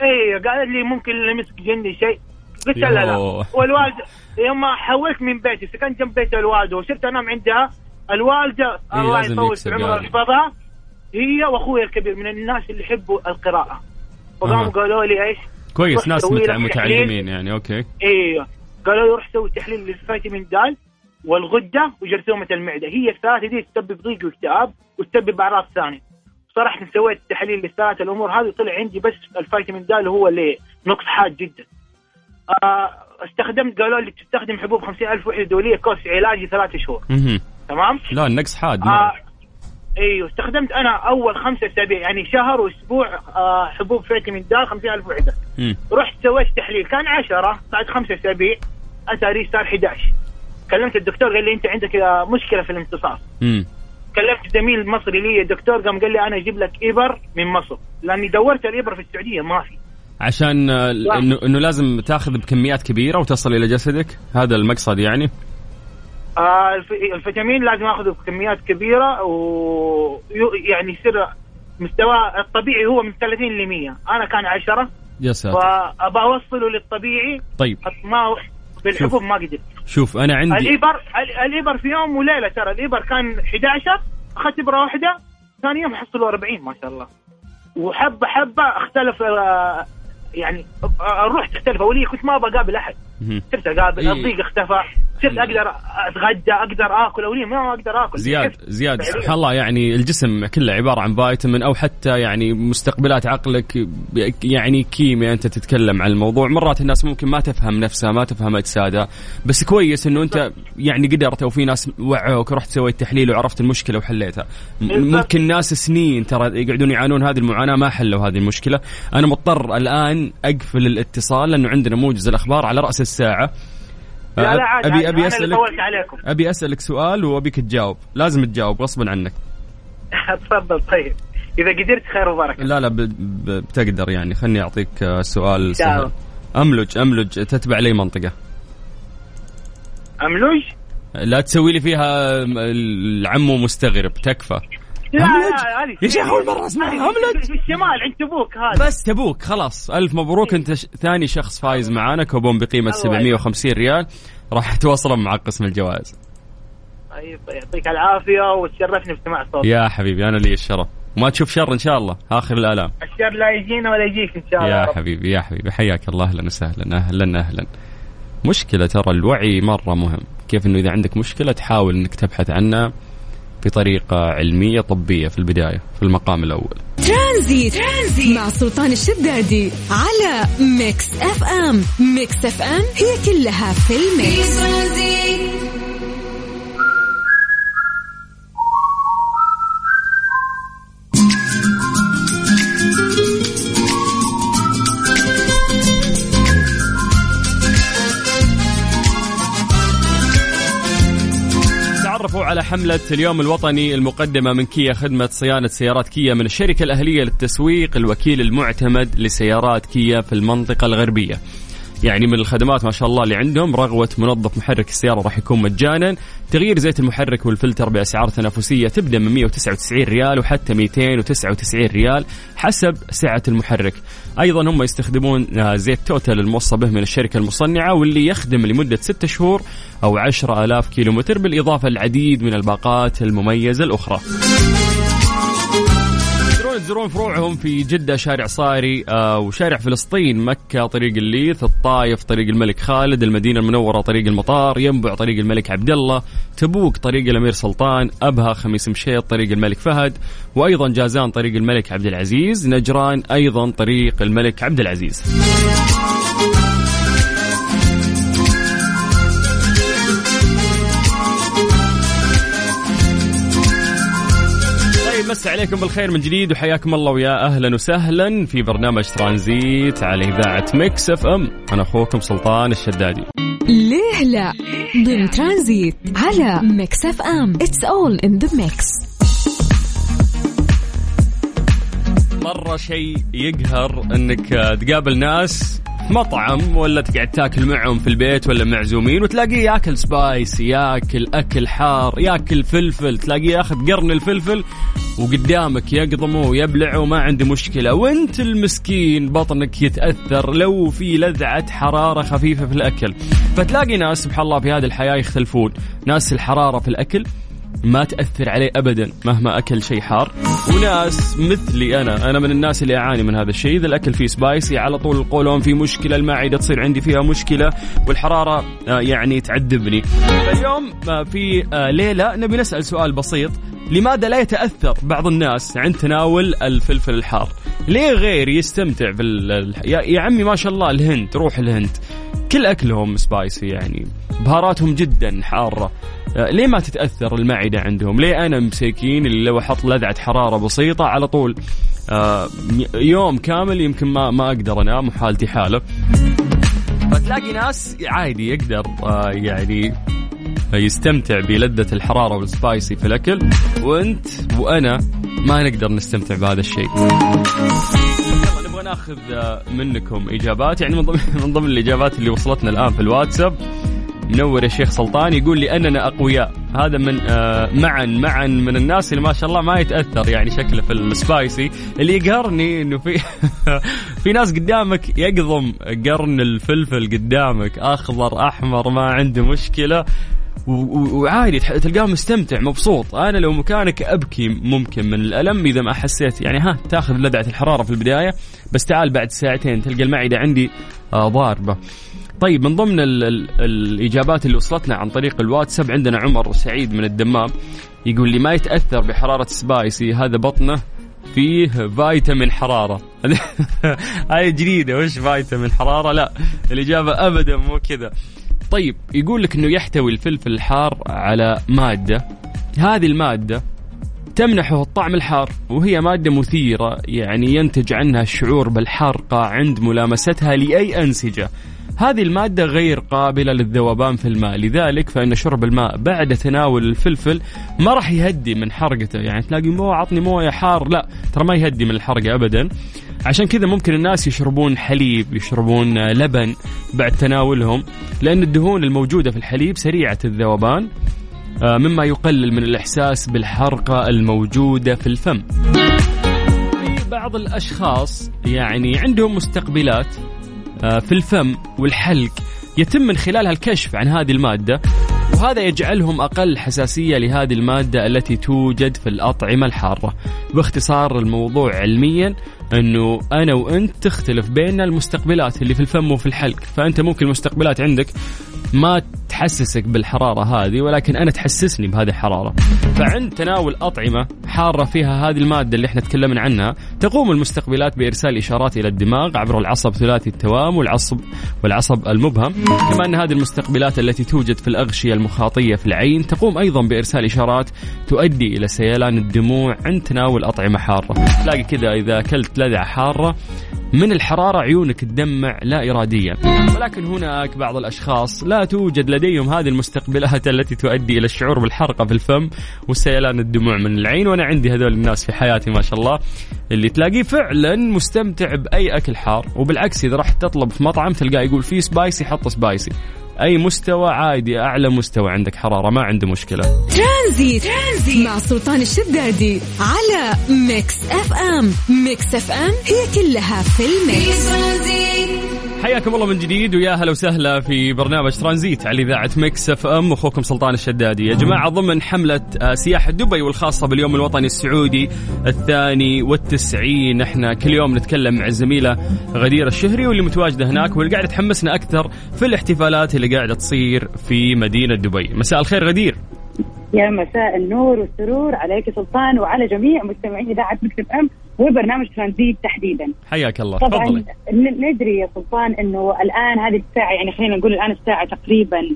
اي قال لي ممكن لمسك جني شيء قلت لها لا. والوالد يوم ما حولت من بيتي سكنت جنب بيت الوالده وصرت أنام عندها الوالدة إيه، الله يطول في عمرها يعني. ويحفظها هي واخوي الكبير من الناس اللي يحبوا القراءة. فقاموا أها. قالوا لي إيش؟ كويس ناس. متعلمين يعني أوكي. أيوه قالوا لي روح سوي تحليل للفيتامين د والغدة وجرثومة المعدة. هي الثلاثه دي تسبب ضيق واكتئاب وتسبب أعراض ثانية. صراحة سويت تحليل للثلاث الأمور هذه طلع عندي بس الفيتامين د اللي هو اللي نقص حاد جدا. آه استخدمت قالوا لي تستخدم حبوب 50000 وحدة دولية كورس علاجي ثلاثة شهور. تمام؟ لا النقص حاد آه. إيوه استخدمت أنا أول خمسة أسابيع يعني شهر وأسبوع آه حبوب فيتامين د 50000 وحدة. رحت سويت تحليل كان 10 بعد خمسة أسابيع اتاري صار 11 كلمت الدكتور قال لي أنت عندك آه، مشكلة في الامتصاص. كلمت زميل مصري لي الدكتور قام قال لي أنا أجيب لك ابر من مصر لأني دورت الابر في السعودية ما في. عشان آه، إنه لازم تاخذ بكميات كبيرة وتصل إلى جسدك هذا المقصد يعني. الفيتامين لازم آخذه بكميات كبيرة و يو- يعني يصير مستوى الطبيعي هو من 30 ل 100 أنا كان 10 يا ساتر. فابى أوصله للطبيعي. طيب. ما بالحبوب ما قدرت. شوف أنا عندي الابر ال- الابر في يوم وليلة ترى. الابر كان 11 أخذت ابره واحدة ثاني يوم حصلوا 40 ما شاء الله. وحبه حبة اختلف آه، يعني آه، الروح تختلف. أولية كنت ما أبغى أقابل أحد. صرت أقابل إيه. الضيق اختفى. صرت أقدر أتغدى أقدر آكل اوليه ما أقدر آكل. زياد. زياد. سبحان الله يعني الجسم كله عبارة عن فيتامين أو حتى يعني مستقبلات عقلك يعني كيمياء أنت تتكلم عن الموضوع. مرات الناس ممكن ما تفهم نفسها ما تفهم أجسادها. بس كويس إنه أنت يعني قدرت أو في ناس وعوك ورحت سويت تحليل وعرفت المشكلة وحليتها. بالضبط. ممكن ناس سنين ترى يقعدون يعانون هذه المعاناة ما حلوا هذه المشكلة. أنا مضطر الآن أقفل الاتصال لأنه عندنا موجز الأخبار على رأس الساعة. لا لا عادي ابي. أبي اسالك أبي أسألك سؤال وأبيك تجاوب. لازم تجاوب غصبا عنك. تفضل طيب. إذا قدرت خير وبركة. لا لا ب... ب... بتقدر يعني. خلني أعطيك آه، سؤال سهل. أملج أملج. تتبع لي منطقة. املوج لا تسوي لي فيها م- العمو مستغرب. تكفى. لا؟ لا يا شيخ أول مرة أسمعها، هذه أملج. في الشمال عند تبوك هذا بس تبوك خلاص. ألف مبروك. أنت ش... ثاني شخص فايز معانا. كوبون بقيمة الله 750 ريال. راح تواصلون مع قسم الجوائز. طيب يعطيك العافية وتشرفني بسماع صوتك يا حبيبي أنا لي الشرف. وما تشوف شر إن شاء الله. آخر الآلام. الشر لا يجينا ولا يجيك إن شاء الله. يا. حبيبي يا حبيبي. حياك الله. أهلا وسهلا أهلا أهلا. مشكلة ترى الوعي مرة مهم. كيف إنه إذا عندك مشكلة تحاول إنك تبحث عنها. بطريقة علمية طبية في البداية في المقام الأول. ترانزيت. ترانزيت. مع سلطان الشدادي على Mix FM. Mix FM هي كلها في ال mix. تعرفوا على حملة اليوم الوطني المقدمة من كيا خدمة صيانة سيارات كيا من الشركة الأهلية للتسويق الوكيل المعتمد لسيارات كيا في المنطقة الغربية. يعني من الخدمات ما شاء الله اللي عندهم رغوة منظف محرك السيارة راح يكون مجانا. تغيير زيت المحرك والفلتر بأسعار تنافسية تبدأ من 199 ريال وحتى 299 ريال حسب سعة المحرك. أيضا هم يستخدمون آه، زيت توتال الموصى به من الشركة المصنعة واللي يخدم لمدة 6 شهور أو 10000 كيلومتر بالإضافة للعديد من الباقات المميزة الأخرى. تزورون فروعهم في جدة شارع صاري آه وشارع فلسطين مكة طريق الليث الطايف طريق الملك خالد المدينة المنورة طريق المطار ينبع طريق الملك عبد الله تبوك طريق الأمير سلطان أبها خميس مشيط طريق الملك فهد وأيضا جازان طريق الملك عبد العزيز نجران أيضا طريق الملك عبد العزيز. مسا عليكم بالخير من جديد وحياكم الله ويا أهلا وسهلا في برنامج ترانزيت على إذاعة Mix FM. أنا أخوكم سلطان الشدادي. ليه لا؟ ضمن ترانزيت على Mix FM. It's all in the mix مرة شيء يقهر إنك تقابل ناس مطعم ولا تقعد تاكل معهم في البيت ولا معزومين وتلاقيه ياكل spice ياكل أكل حار ياكل فلفل تلاقيه ياخذ قرن الفلفل وقدامك يقضمه ويبلعه وما عنده مشكلة. وانت المسكين بطنك يتأثر لو في لذعة حرارة خفيفة في الأكل. فتلاقي ناس سبحان الله في هذه الحياة يختلفون. ناس الحرارة في الأكل ما تأثر عليه أبدا مهما أكل شيء حار. وناس مثلي أنا أنا من الناس اللي أعاني من هذا الشيء. إذا الأكل فيه سبايسي على طول القولون فيه مشكلة المعدة تصير عندي فيها مشكلة والحرارة آه، يعني تعذبني. فاليوم آه، في آه، ليلة نبي نسأل سؤال بسيط. لماذا لا يتأثر بعض الناس عند تناول الفلفل الحار؟ ليه غير يستمتع بال يا عمي ما شاء الله الهند روح الهند. كل أكلهم سبايسي يعني. بهاراتهم جدا حارة. ليه ما تتأثر المعدة عندهم؟ ليه أنا مساكين اللي لو أحط لذعة حرارة بسيطة على طول آه، يوم كامل يمكن ما ما أقدر انام وحالتي حالة. فتلاقي ناس عادي يقدر آه، يعني يستمتع بلذة الحرارة والسبايسي في الأكل وأنت وأنا ما نقدر نستمتع بهذا الشيء نبغى ناخذ منكم إجابات يعني من ضمن, من ضمن الإجابات اللي وصلتنا الآن في الواتساب منور يا شيخ سلطان يقول لي أننا أقوياء. هذا من آه معا معا من الناس اللي ما شاء الله ما يتأثر يعني شكله في السبايسي اللي يقهرني إنه في في ناس قدامك يقضم قرن الفلفل قدامك أخضر أحمر ما عنده مشكلة. وعادي تلقاه مستمتع مبسوط. أنا لو مكانك أبكي ممكن من الألم إذا ما حسيت. يعني ها تأخذ لذعة الحرارة في البداية بس تعال بعد ساعتين تلقى المعدة عندي آه ضاربة. طيب من ضمن ال ال الإجابات اللي وصلتنا عن طريق الواتساب عندنا عمر سعيد من الدمام يقول لي ما يتأثر بحرارة سبايسي هذا بطنه فيه فيتامين حرارة. هاي جديدة وش فيتامين حرارة؟ لا الإجابة ابدا مو كذا. طيب يقول لك إنه يحتوي الفلفل الحار على مادة. هذه المادة تمنحه الطعم الحار وهي مادة مثيرة يعني ينتج عنها الشعور بالحرقة عند ملامستها لأي أنسجة. هذه المادة غير قابلة للذوبان في الماء لذلك فإن شرب الماء بعد تناول الفلفل ما راح يهدي من حرقته يعني تلاقي مو عطني موية حار لا ترى ما يهدي من الحرقة أبدا. عشان كذا ممكن الناس يشربون حليب يشربون لبن بعد تناولهم لأن الدهون الموجودة في الحليب سريعة الذوبان آه، مما يقلل من الإحساس بالحرقة الموجودة في الفم. بعض الأشخاص يعني عندهم مستقبلات في الفم والحلق يتم من خلالها الكشف عن هذه المادة وهذا يجعلهم أقل حساسية لهذه المادة التي توجد في الأطعمة الحارة. باختصار الموضوع علميا أنه أنا وأنت تختلف بين المستقبلات اللي في الفم وفي الحلق فأنت ممكن المستقبلات عندك ما تحسسك بالحرارة هذه ولكن أنا تحسسني بهذه الحرارة. فعند تناول أطعمة حارة فيها هذه المادة اللي إحنا تكلمنا عنها تقوم المستقبلات بإرسال إشارات إلى الدماغ عبر العصب ثلاثي التوام والعصب والعصب المبهم. كما أن هذه المستقبلات التي توجد في الأغشية المخاطية في العين تقوم أيضا بإرسال إشارات تؤدي إلى سيلان الدموع عند تناول أطعمة حارة. تلاقي كذا إذا أكلت لذعة حارة من الحرارة عيونك تدمع لا إراديا. ولكن هناك بعض الأشخاص لا توجد لديهم هذه المستقبلات التي تؤدي إلى الشعور بالحرقة في الفم وسيلان الدموع من العين وأنا عندي هذول الناس في حياتي ما شاء الله اللي تلاقيه فعلا مستمتع بأي أكل حار وبالعكس إذا رحت تطلب في مطعم تلقاه يقول في spicy حط spicy أي مستوى عادي أعلى مستوى عندك حرارة ما عنده مشكلة. ترانزيت, ترانزيت مع سلطان الشدادي على Mix FM. Mix FM هي كلها في ال mix. حياكم الله من جديد ويا هلا وسهلا في برنامج ترانزيت على إذاعة Mix FM. أخوكم سلطان الشدادي. يا جماعة ضمن حملة آه، سياحه دبي والخاصة باليوم الوطني السعودي الثاني والتسعين. إحنا كل يوم نتكلم مع الزميلة غدير الشهري واللي متواجدة هناك واللي قاعدة تحمسنا أكثر في الاحتفالات اللي قاعدة تصير في مدينة دبي. مساء الخير غدير. يا مساء النور والسرور عليك سلطان وعلى جميع مستمعين إذاعة مكتب أم وبرنامج ترانزيت تحديدا. حياك الله طبعا. ندري يا سلطان إنه الآن هذه الساعة يعني خلينا نقول الآن الساعة تقريبا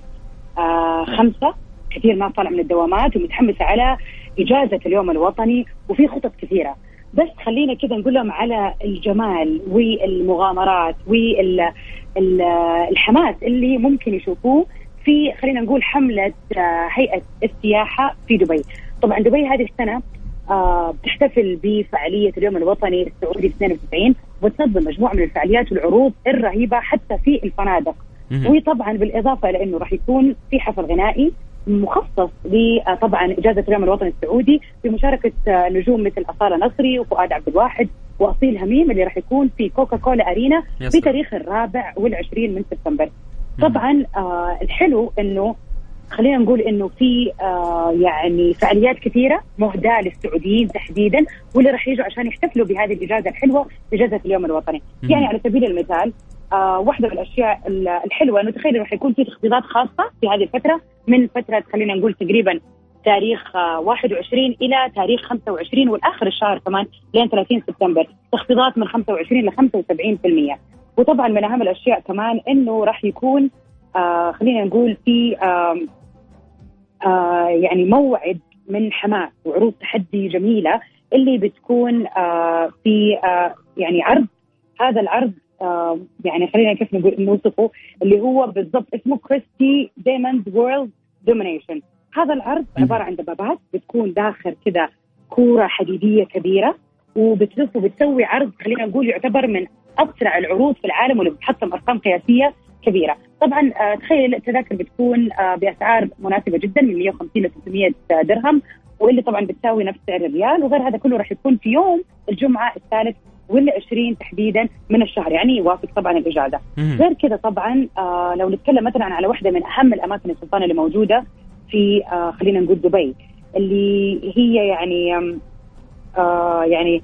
آه خمسة كثير ناس طالعه من الدوامات ومتحمسه على إجازة اليوم الوطني وفي خطط كثيرة بس خلينا كذا نقول لهم على الجمال والمغامرات والحماس اللي ممكن يشوفوه في خلينا نقول حملة آه، هيئة السياحة في دبي طبعا دبي هذه السنة آه، بتحتفل بفعالية اليوم الوطني السعودي 92 وتنظم مجموعة من الفعاليات والعروض الرهيبة حتى في الفنادق وطبعا بالإضافة إلى إنه راح يكون في حفل غنائي مخصص لطبعا إجازة اليوم الوطني السعودي بمشاركة آه، نجوم مثل أصالة نصري وفؤاد عبد الواحد وأصيل هميم اللي راح يكون في كوكا كولا أرينا سلام. بتاريخ الرابع والعشرين من سبتمبر. طبعا آه الحلو إنه خلينا نقول إنه في آه يعني فعاليات كثيرة مهداه للسعوديين تحديدا واللي راح يجوا عشان يحتفلوا بهذه الإجازة الحلوة إجازة اليوم الوطني،. يعني على سبيل المثال آه واحدة من الأشياء ال- الحلوة إنه تخيل راح يكون في تخفيضات خاصة في هذه الفترة من فترة خلينا نقول تقريبا تاريخ آه 21 إلى تاريخ 25 والآخر الشهر كمان لين 30 سبتمبر. تخفيضات من 25 ل 75% وطبعا من أهم الأشياء كمان إنه راح يكون آه خلينا نقول في آم آه يعني موعد من حماس وعروض تحدي جميلة اللي بتكون آه في آه يعني عرض. هذا العرض آه يعني خلينا كيف نقول نوصفه اللي هو بالضبط اسمه Crusty Demons World Domination هذا العرض عبارة عن دبابات بتكون داخل كذا كورة حديدية كبيرة وبتلف وبتسوي عرض خلينا نقول يعتبر من أسرع العروض في العالم واللي بتحطم أرقام قياسية كبيرة، طبعا آه تخيل التذاكر بتكون آه بأسعار مناسبة جدا من 150 ل 300 درهم واللي طبعا بتساوي نفس سعر الريال وغير هذا كله راح يكون في يوم الجمعة الثالث والعشرين تحديدا من الشهر. يعني يوافق طبعا الإجازة. غير كذا طبعا آه لو نتكلم مثلا على واحدة من أهم الأماكن السلطانه اللي موجودة في آه خلينا نقول دبي اللي هي يعني آه يعني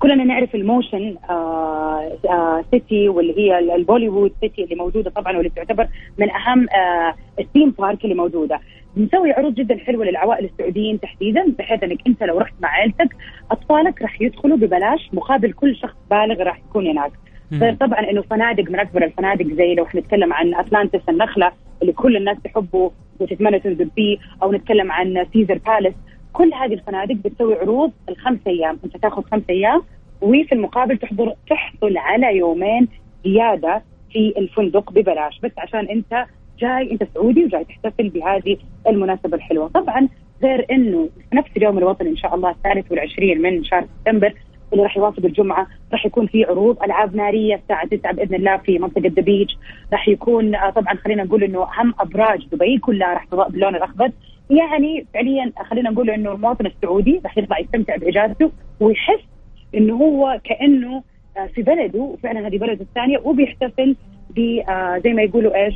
كلنا نعرف ال motion آه آه city واللي هي ال- ال Bollywood city اللي موجودة طبعا واللي تعتبر من أهم آه ال theme park اللي موجودة. بنسوي عروض جدا حلوة للعوائل السعوديين تحديدا بحيث إنك أنت لو رحت مع عائلتك أطفالك راح يدخلوا ببلاش مقابل كل شخص بالغ راح يكون هناك. غير طبعا إنه فنادق من اكبر الفنادق زي لو نتكلم عن أتلانتس النخلة اللي كل الناس تحبه وتتمنى تنزل فيه أو نتكلم عن Caesars Palace. كل هذه الفنادق بتسوي عروض الخمس أيام. أنت تاخذ خمس أيام وفي المقابل تحضر تحصل على يومين زيادة في الفندق ببلاش. بس عشان أنت جاي أنت سعودي وجاي تحتفل بهذه المناسبة الحلوة. طبعا غير إنه في نفس اليوم الوطني إن شاء الله الثالث والعشرين من شهر سبتمبر اللي راح يوافق الجمعة راح يكون في عروض ألعاب نارية الساعة 9 بإذن الله في منطقة ذا راح يكون آه، طبعا خلينا نقول إنه أهم أبراج دبي كلها راح تضاء باللون الأخضر. يعني فعليا خلينا نقول إنه المواطن السعودي راح يطلع يستمتع بإجازته ويحس إنه هو كأنه آه، في بلده وفعلا هذه بلده الثانية وبيحتفل ب آه، زي ما يقولوا إيش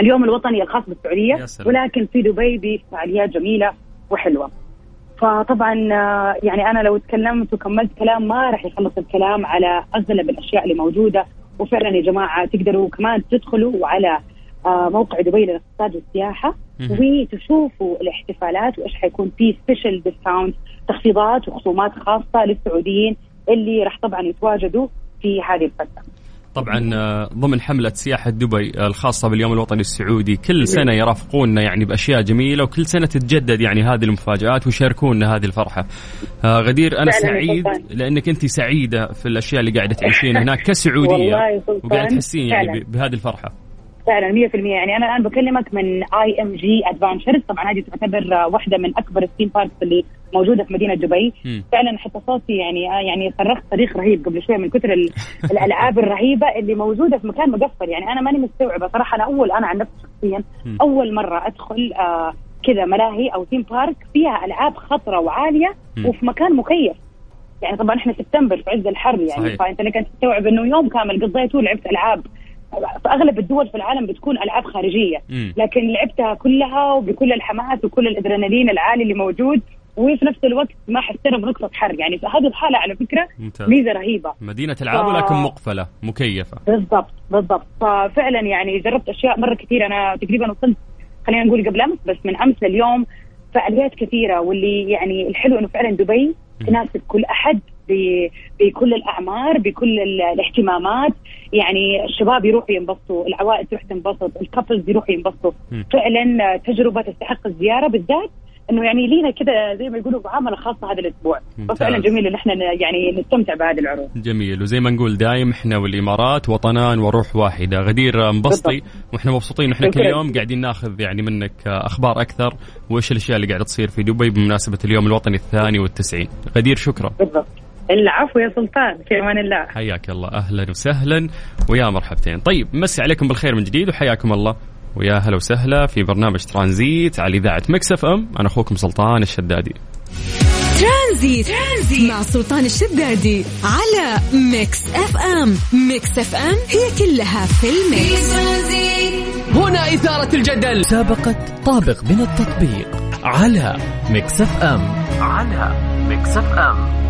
اليوم الوطني الخاص بالسعودية. ولكن في دبي بفعاليات جميلة وحلوة. فطبعا آه، يعني أنا لو تكلمت وكملت كلام ما راح يخلص الكلام على أغلب الأشياء اللي موجودة وفعلا يا جماعة تقدروا كمان تدخلوا على موقع دبي للاقتصاد والسياحة. وتشوفوا الاحتفالات وإيش حيكون في special discount تخفيضات وخصومات خاصة للسعوديين اللي راح طبعا يتواجدوا في هذه الفترة. طبعا آه، ضمن حملة سياحة دبي آه، الخاصة باليوم الوطني السعودي كل سنة يرافقونا يعني بأشياء جميلة وكل سنة تتجدد يعني هذه المفاجآت ويشاركونا هذه الفرحة. آه، غدير أنا سعيد. لأنك أنت سعيدة في الأشياء اللي قاعدة تعيشين هناك كسعودية. وقاعدة تحسين يعني بهذه الفرحة. فعلا 100% يعني أنا الآن بكلمك من IMG أدفنتشرز طبعا هذه تعتبر واحدة من أكبر ال theme parks اللي موجودة في مدينة دبي مم. فعلا حتى صوتي يعني آه، يعني صرخت صريخ رهيب قبل شوية من كثر ال- الألعاب الرهيبة اللي موجودة في مكان مقفل يعني أنا ماني مستوعبة صراحة أنا أول أنا عن نفسي شخصيا. أول مرة أدخل آه كذا ملاهي أو theme park فيها ألعاب خطرة وعالية مم. وفي مكان مكيف يعني طبعا إحنا سبتمبر في عز الحر يعني صحيح. فأنت لك أن تستوعب إنه يوم كامل قضيته لعبت ألعاب في أغلب الدول في العالم بتكون ألعاب خارجية. لكن لعبتها كلها وبكل الحماس وكل الأدرينالين العالي اللي موجود وفي نفس الوقت ما حسينا بنقطه حر. يعني في هذه الحالة على فكرة ممتاز. ميزة رهيبة. مدينة ألعاب ف- ولكن مقفلة مكيفة. بالضبط بالضبط. ففعلا يعني جربت أشياء مرة كثير أنا تقريبا وصلت خلينا نقول قبل أمس بس من أمس لليوم فعاليات كثيرة. واللي يعني الحلو إنه فعلا دبي تناسب كل أحد ب- بكل الأعمار بكل ال- الاهتمامات. يعني الشباب يروحوا ينبسطوا العوائل تروح تنبسط الكابلز يروحوا ينبسطوا. فعلا تجربة تستحق الزيارة بالذات إنه يعني لينا كذا زي ما يقولوا معامله خاصه هذا الأسبوع. ففعلا جميل إن إحنا يعني نستمتع بهذه العروض. جميل. وزي ما نقول دايم إحنا والإمارات وطنان وروح واحدة. غدير انبسطي وإحنا مبسوطين وإحنا كل. يوم قاعدين ناخذ يعني منك أخبار أكثر وإيش الأشياء اللي قاعدة تصير في دبي بمناسبة اليوم الوطني الثاني والتسعين. غدير شكرا. بالضبط. العفو يا سلطان في أمان الله. حياك الله. أهلا وسهلا ويا مرحبتين. طيب مسي عليكم بالخير من جديد وحياكم الله. ويا هلا وسهلا في برنامج ترانزيت على إذاعة مكس إف إم. أنا أخوكم سلطان الشدادي. ترانزيت. ترانزيت مع سلطان الشدادي على ميكس إف إم. ميكس إف إم هي كلها في الميكس هنا إثارة الجدل. مسابقة طابق من التطبيق على مكس إف أم. على مكس إف أم. يا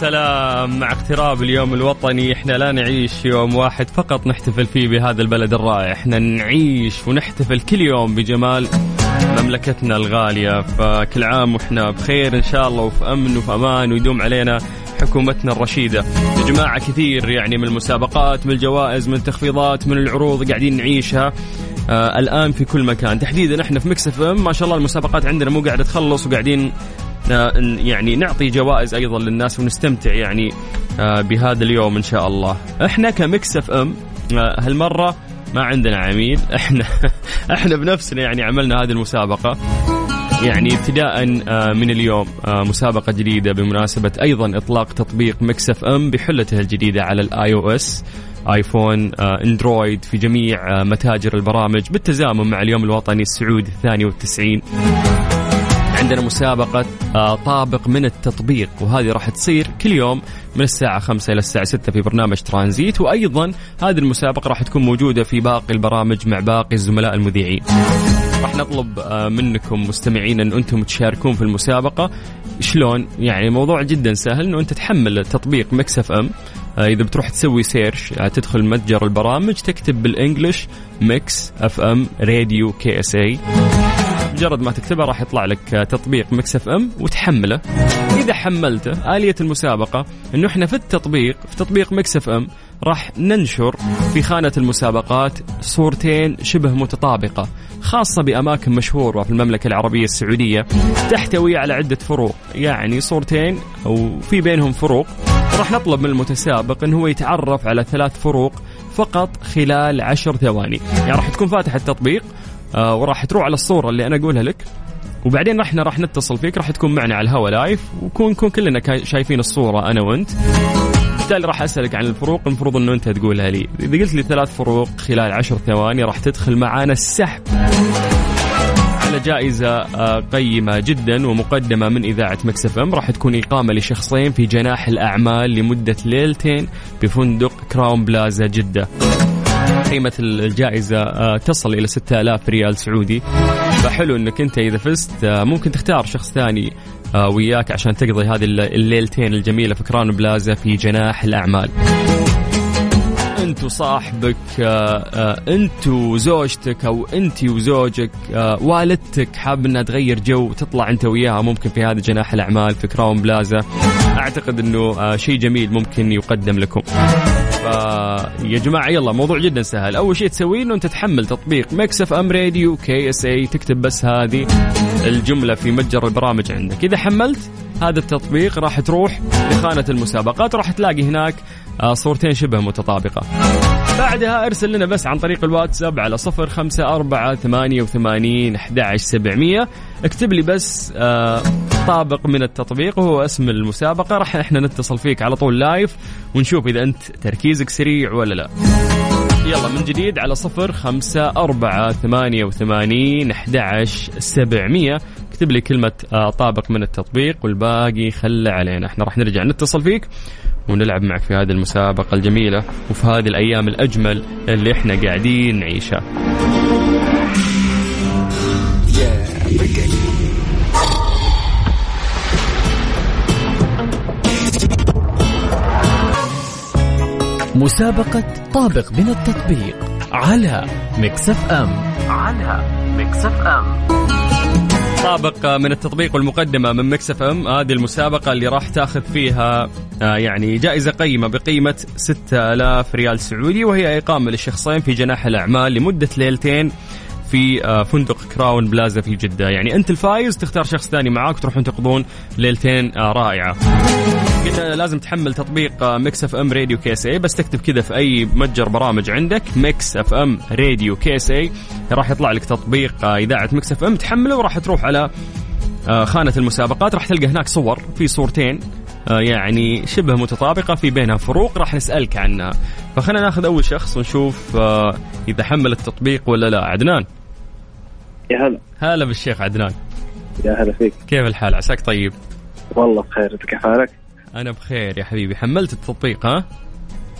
سلام. مع اقتراب اليوم الوطني إحنا لا نعيش يوم واحد فقط نحتفل فيه بهذا البلد الرائع. إحنا نعيش ونحتفل كل يوم بجمال مملكتنا الغالية. فكل عام وإحنا بخير إن شاء الله وفي أمن وفي أمان ويدوم علينا حكومتنا الرشيدة. يا جماعة كثير يعني من المسابقات من الجوائز من التخفيضات من العروض قاعدين نعيشها آه الآن في كل مكان. تحديدا إحنا في مكسف إم. ما شاء الله المسابقات عندنا مو قاعدة تخلص وقاعدين يعني نعطي جوائز أيضا للناس ونستمتع يعني آه، بهذا اليوم إن شاء الله. إحنا كمكس إف إم آه، هالمرة ما عندنا عميل. إحنا إحنا بنفسنا يعني عملنا هذه المسابقة. يعني ابتداء آه، من اليوم آه، مسابقة جديدة بمناسبة أيضا إطلاق تطبيق مكس إف أم بحلته الجديدة على الآي أو إس آيفون آه، أندرويد في جميع آه، متاجر البرامج بالتزامن مع اليوم الوطني السعودي الثاني والتسعين. عندنا مسابقة آه، طابق من التطبيق وهذه راح تصير كل يوم من الساعة 5 إلى الساعة 6 في برنامج ترانزيت وأيضا هذه المسابقة راح تكون موجودة في باقي البرامج مع باقي الزملاء المذيعين. راح نطلب آه، منكم مستمعين أن أنتم تشاركون في المسابقة. شلون؟ يعني موضوع جدا سهل أنه أنت تحمل تطبيق مكس إف إم آه، إذا بتروح تسوي search تدخل متجر البرامج تكتب بال English ميكس إف إم radio KSA. مجرد ما تكتبها راح يطلع لك تطبيق مكس اف ام وتحمله. إذا حملته آلية المسابقة إنه إحنا في التطبيق في تطبيق مكس اف ام راح ننشر في خانة المسابقات صورتين شبه متطابقة خاصة بأماكن مشهورة في المملكة العربية السعودية تحتوي على عدة فروق. يعني صورتين وفي بينهم فروق. راح نطلب من المتسابق إنه هو يتعرف على ثلاث فروق فقط خلال عشر ثواني. يعني راح تكون فاتح التطبيق آه وراح تروح على الصورة اللي أنا أقولها لك. وبعدين إحنا راح نتصل فيك راح تكون معنا على الهواء live ونكون نكون كلنا شايفين الصورة أنا وأنت. بالتالي راح أسألك عن الفروق المفروض أنه أنت تقولها لي. إذا قلت لي ثلاث فروق خلال عشر ثواني راح تدخل معانا السحب. على جائزة آه، قيمة جدا ومقدمة من إذاعة مكس إف أم. راح تكون إقامة لشخصين في جناح الأعمال لمدة ليلتين بفندق كراون بلازا جدة. قيمة الجائزة آه، تصل إلى 6000 ريال سعودي. فحلو أنك أنت إذا فزت آه، ممكن تختار شخص ثاني آه، وياك عشان تقضي هذه الليلتين الجميلة في كراون بلازا في جناح الأعمال. أنت وصاحبك آه، آه، أنت وزوجتك أو أنت وزوجك آه، والدتك حاب انها تغير جو تطلع أنت وياها ممكن في هذا جناح الأعمال في كراون بلازا. أعتقد إنه شيء جميل ممكن يقدم لكم. فيا جماعة يلا موضوع جدا سهل. أول شيء تسويه إنه أنت تحمل تطبيق ميكس اف ام radio KSA تكتب بس هذه الجملة في متجر البرامج عندك. إذا حملت هذا التطبيق راح تروح لخانة المسابقات راح تلاقي هناك صورتين شبه متطابقة. بعدها ارسل لنا بس عن طريق الواتساب على صفر خمسة أربعة ثمانية وثمانين أحد سبعمية. اكتب لي بس آه طابق من التطبيق وهو اسم المسابقة. راح إحنا نتصل فيك على طول live ونشوف إذا أنت تركيزك سريع ولا لا. يلا من جديد على صفر خمسة أربعة ثمانية وثمانين أحد سبعمية. اكتب لي كلمة آه طابق من التطبيق والباقي خله علينا. إحنا راح نرجع نتصل فيك. ونلعب معك في هذه المسابقة الجميلة وفي هذه الأيام الأجمل اللي إحنا قاعدين نعيشها. مسابقة طابق من التطبيق على مكسف ام. على مكسف ام. طابق من التطبيق والمقدمة من مكس إف إم هذه المسابقة اللي راح تاخذ فيها آه، يعني جائزة قيمة بقيمة 6000 ريال سعودي وهي إقامة للشخصين في جناح الأعمال لمدة ليلتين في آه، فندق كراون بلازا في جدة. يعني أنت الفايز تختار شخص ثاني معاك تروحون تقضون ليلتين آه، قلنا لازم تحمل تطبيق ميكس اف ام radio KSA بس تكتب كذا في أي متجر برامج عندك ميكس اف ام radio KSA راح يطلع لك تطبيق إذاعة ميكس اف ام تحمله وراح تروح على آه، خانة المسابقات راح تلقى هناك صور في صورتين آه، يعني شبه متطابقة في بينها فروق راح نسألك عنها. فخلينا ناخذ أول شخص ونشوف آه، إذا حمل التطبيق ولا لا. عدنان. يا هلا. هلا بالشيخ عدنان. يا هلا فيك. كيف الحال؟ عساك طيب؟ والله بخير. أنت كيف حالك؟ أنا بخير يا حبيبي. حملت التطبيق ها؟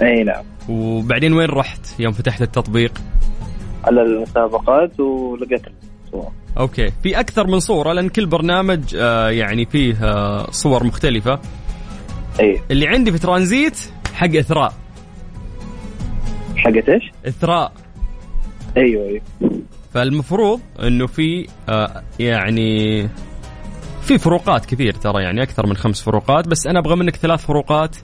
إي نعم. وبعدين وين رحت يوم فتحت التطبيق؟ على المسابقات ولقيت الصور. okay. في أكثر من صورة لأن كل برنامج آه يعني فيه آه صور مختلفة. إي. اللي عندي في ترانزيت حق إثراء. حقت إيش؟ إثراء. أيوه أيوه. فالمفروض إنه في آه يعني في فروقات كثير ترى يعني أكثر من خمس فروقات بس أنا أبغى منك ثلاث فروقات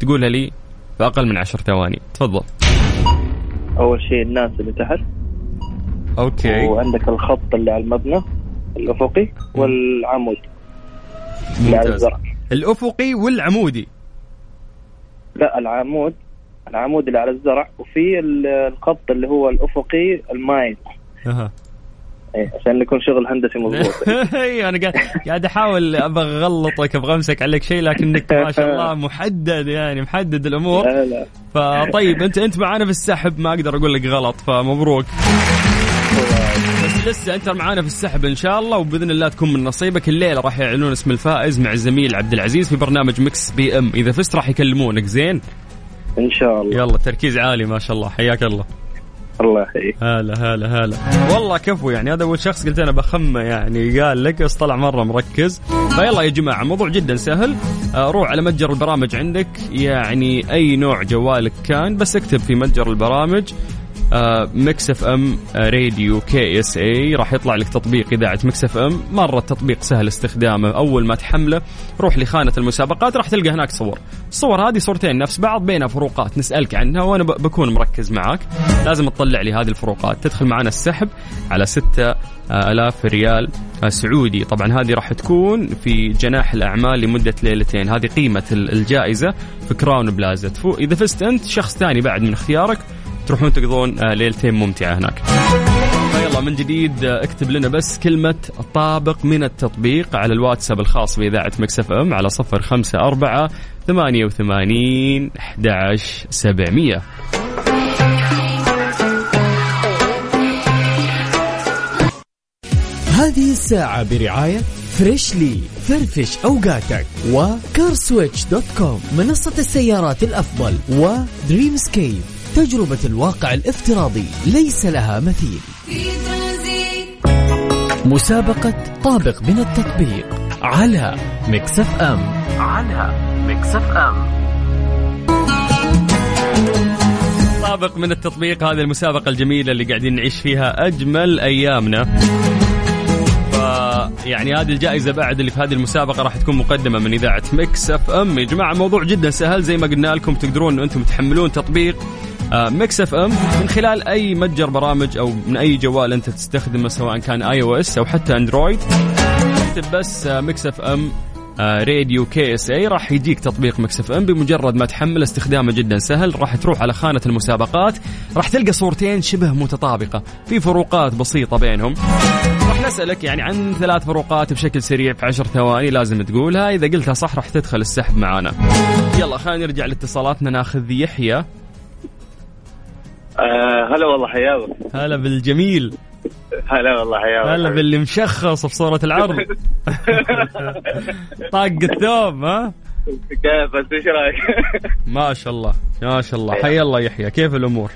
تقولها لي في أقل من عشر ثواني. تفضل. أول شيء الناس اللي تحت. أوكي. وعندك الخط اللي على المبنى الأفقي والعمود ممتاز. الزرع. الأفقي والعمودي. لا العمود. العمود اللي على الزرع وفي ال- الخط اللي هو الأفقي المايل. إيه، عشان يكون شغل هندسي مضبوط. اي أنا قاعد قاعد أحاول أبغى أغلطك أبغى أمسك عليك شيء لكنك ما شاء الله محدد يعني محدد الأمور. لا لا. فطيب انت أنت معانا في السحب ما أقدر أقول لك غلط فمبروك. بس لسه أنت معانا في السحب إن شاء الله وبإذن الله تكون من نصيبك. الليلة راح يعلنون اسم الفائز مع الزميل عبد العزيز في برنامج Mix FM. إذا فزت راح يكلمونك زين؟ إن شاء الله. يلا تركيز عالي ما شاء الله. حياك الله. الله. يحييك هلا هلا هلا. والله كفو يعني هذا اول شخص قلت أنا بخمه يعني قال لك بس طلع مرة مركز. فيلا يا جماعة الموضوع جدا سهل. آه، روح على متجر البرامج عندك. يعني أي نوع جوالك كان بس اكتب في متجر البرامج. Mix FM Radio KSA راح يطلع لك تطبيق إذاعة Mix FM مرة التطبيق سهل استخدامه. أول ما تحمله روح لخانة المسابقات راح تلقى هناك صور. الصور هذه صورتين نفس بعض بينها فروقات. نسألك عنها وأنا بكون مركز معك لازم تطلع لي هذه الفروقات. تدخل معنا السحب على ستة آلاف ريال آه، سعودي. طبعا هذه راح تكون في جناح الأعمال لمدة ليلتين. هذه قيمة ال- الجائزة في كراون بلازا إذا فزت أنت شخص ثاني بعد من اختيارك تروحون تقضون آه، ليلتين ممتعة هناك. فيلا من جديد آه، اكتب لنا بس كلمة طابق من التطبيق على الواتساب الخاص بإذاعة Mix FM على صفر خمسة أربعة ثمانية وثمانين أحد عشر سبعمية. هذه الساعة برعاية Freshly فرفش أوقاتك و CarSwitch.com منصة السيارات الأفضل و Dreamscape تجربة الواقع الافتراضي ليس لها مثيل. مسابقة طابق من التطبيق على Mix FM. على Mix FM. طابق من التطبيق هذه المسابقة الجميلة اللي قاعدين نعيش فيها أجمل أيامنا. يعني هذه الجائزة بعد اللي في هذه المسابقة راح تكون مقدمة من إذاعة Mix FM. يا جماعة الموضوع جدا سهل زي ما قلنا لكم تقدرون أن أنتم تحملون تطبيق. Mix FM من خلال أي متجر برامج أو من أي جوال أنت تستخدمه سواء كان iOS أو حتى Android اكتب بس Mix FM Radio KSA راح يجيك تطبيق Mix FM بمجرد ما تحمل استخدامه جدا سهل راح تروح على خانة المسابقات. راح تلقى صورتين شبه متطابقة. في فروقات بسيطة بينهم. راح نسألك يعني عن ثلاث فروقات بشكل سريع في عشر ثواني لازم تقولها. إذا قلتها صح راح تدخل السحب معانا. يلا خلينا نرجع لاتصالاتنا. ناخذ يحيى. آه هلا والله حياك هلا بالجميل. هلا والله حياك هلا باللي مشخص بصوره العرض. طاق الثوب ها؟ كيف؟ بس إيش رأيك؟ ما شاء الله ما شاء الله. حي الله يحيى. كيف الأمور؟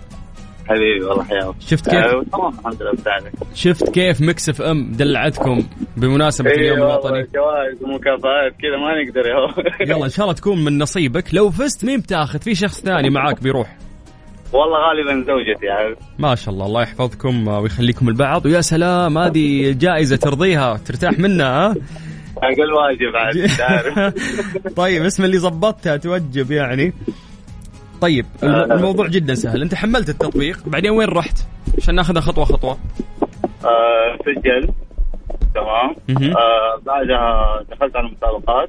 حبيبي والله حياك شفت كيف؟ آه، تمام الحمد لله شفت كيف Mix FM دلعتكم بمناسبة اليوم إيه والله، الوطني؟ جوائز ومكافآت كذا ما نقدر يا. يلا إن شاء الله تكون من نصيبك. لو فزت مين بتاخذ؟ في شخص ثاني معاك بيروح. والله غالبا زوجتي عارف؟ ما شاء الله الله يحفظكم ويخليكم البعض. ويا سلام هذه جائزة ترضيها ترتاح منها ها؟ أقل واجب عاد طيب اسم اللي ظبطتها توجب يعني. طيب الم- الموضوع جدا سهل. أنت حملت التطبيق بعدين وين رحت؟ عشان ناخذها خطوة خطوة. آه، سجل. تمام. مهم. آه، بعدها دخلت على المسابقات.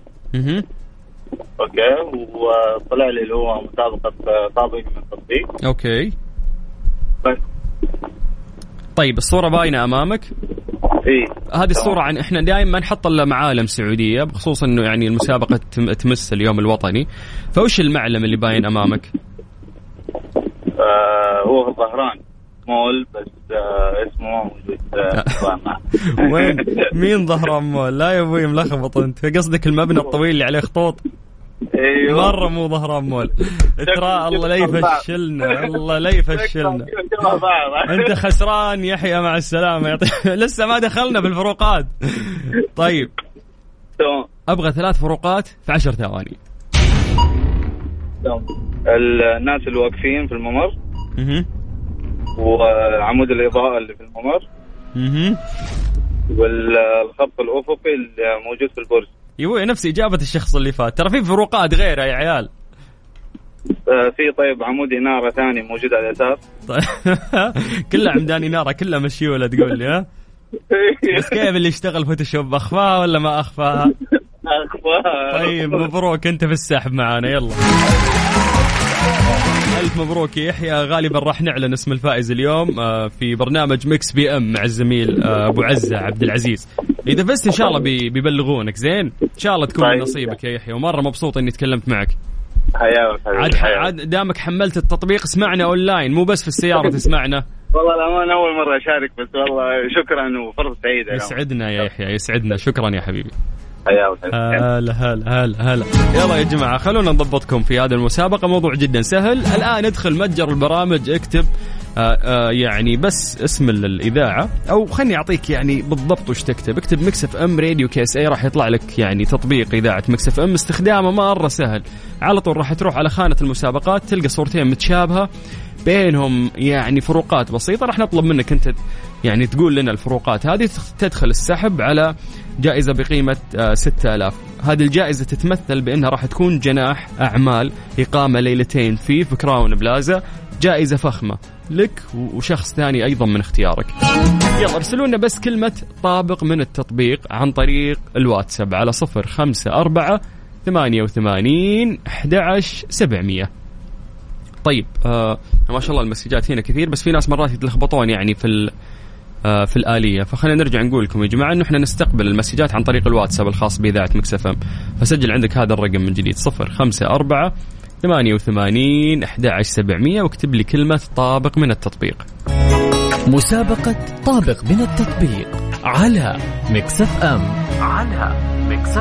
okay. وطلع لي اللي هو مسابقة آه، طابق من التطبيق okay. بس. طيب الصورة باينة أمامك؟ إي. هذه الصورة عن إحنا دائما ما نحط الا معالم سعودية بخصوص إنه يعني المسابقة تم- تمس اليوم الوطني. فوش المعلم اللي باين أمامك؟ آه، هو في الظهران مول بس آه، اسمه موجود آه، طبعاً. وين؟ مين ظهران مول؟ لا يا أبوي ملخبط أنت. قصدك المبنى الطويل اللي عليه خطوط؟ أيوه. مرة مو ظهران مول. ترى الله لا يفشلنا الله لا يفشلنا. أنت خسران يحيى مع السلامة. يعطيك لسه ما دخلنا بالفروقات. طيب. تمام. أبغى ثلاث فروقات في عشر ثواني. الناس اللي واقفين في الممر. وعمود الإضاءة اللي في الممر. مهم. والخط الأفقي اللي موجود في البرج. أبوي نفس إجابة الشخص اللي فات. ترى في فروقات غيرها يا عيال. آه، في طيب عمود إنارة ثاني موجود على اليسار. طيب. كلها عمدان إنارة كلها مشيوله تقول لي ها؟ بس كيف اللي يشتغل فوتوشوب اخفاها ولا ما اخفاها اخفاها طيب مبروك أنت في السحب معانا يلا. ألف مبروك يا يحيى. غالبا راح نعلن اسم الفائز اليوم آه، في برنامج Mix FM مع الزميل آه، أبو عزة عبد العزيز. إذا فزت إن شاء الله بي- بيبلغونك. زين؟ إن شاء الله تكون طيب. نصيبك يا يحيى. ومرة مبسوط إني تكلمت معك. حياك. عاد. عاد دامك حملت التطبيق اسمعنا أونلاين مو بس في السيارة تسمعنا. والله الأمانة أول مرة أشارك بس والله شكرا وفرصة سعيدة. يسعدنا يا يحيى يسعدنا. شكرا يا حبيبي. هلا هلا هلا هلا. يلا يا جماعة خلونا نضبطكم في هذه المسابقة. موضوع جدا سهل. الآن ادخل متجر البرامج اكتب آه آه يعني بس اسم ال- الإذاعة. أو خلني أعطيك يعني بالضبط وش تكتب. اكتب Mix FM Radio KSA راح يطلع لك يعني تطبيق إذاعة Mix FM. استخدامه مرة سهل. على طول راح تروح على خانة المسابقات تلقى صورتين متشابهة. بينهم يعني فروقات بسيطة راح نطلب منك أنت يعني تقول لنا الفروقات هذه تدخل السحب على جائزة بقيمة آه، 6000 هذه الجائزة تتمثل بأنها راح تكون جناح أعمال إقامة ليلتين في في كراون بلازا جائزة فخمة لك وشخص ثاني أيضا من اختيارك. يلا ارسلوا لنا بس كلمة طابق من التطبيق عن طريق الواتساب على 054 88 11 700 طيب آه ما شاء الله المسجات هنا كثير بس في ناس مرات يتلخبطون يعني في ال- آه، في الآلية. فخلينا نرجع نقول لكم يا جماعة أنه إحنا نستقبل المسجات عن طريق الواتساب الخاص بإذاعة Mix FM. فسجل عندك هذا الرقم من جديد صفر خمسة أربعة ثمانية وثمانين أحد عشر سبعمية واكتب لي كلمة طابق من التطبيق. مسابقة طابق من التطبيق على Mix FM. على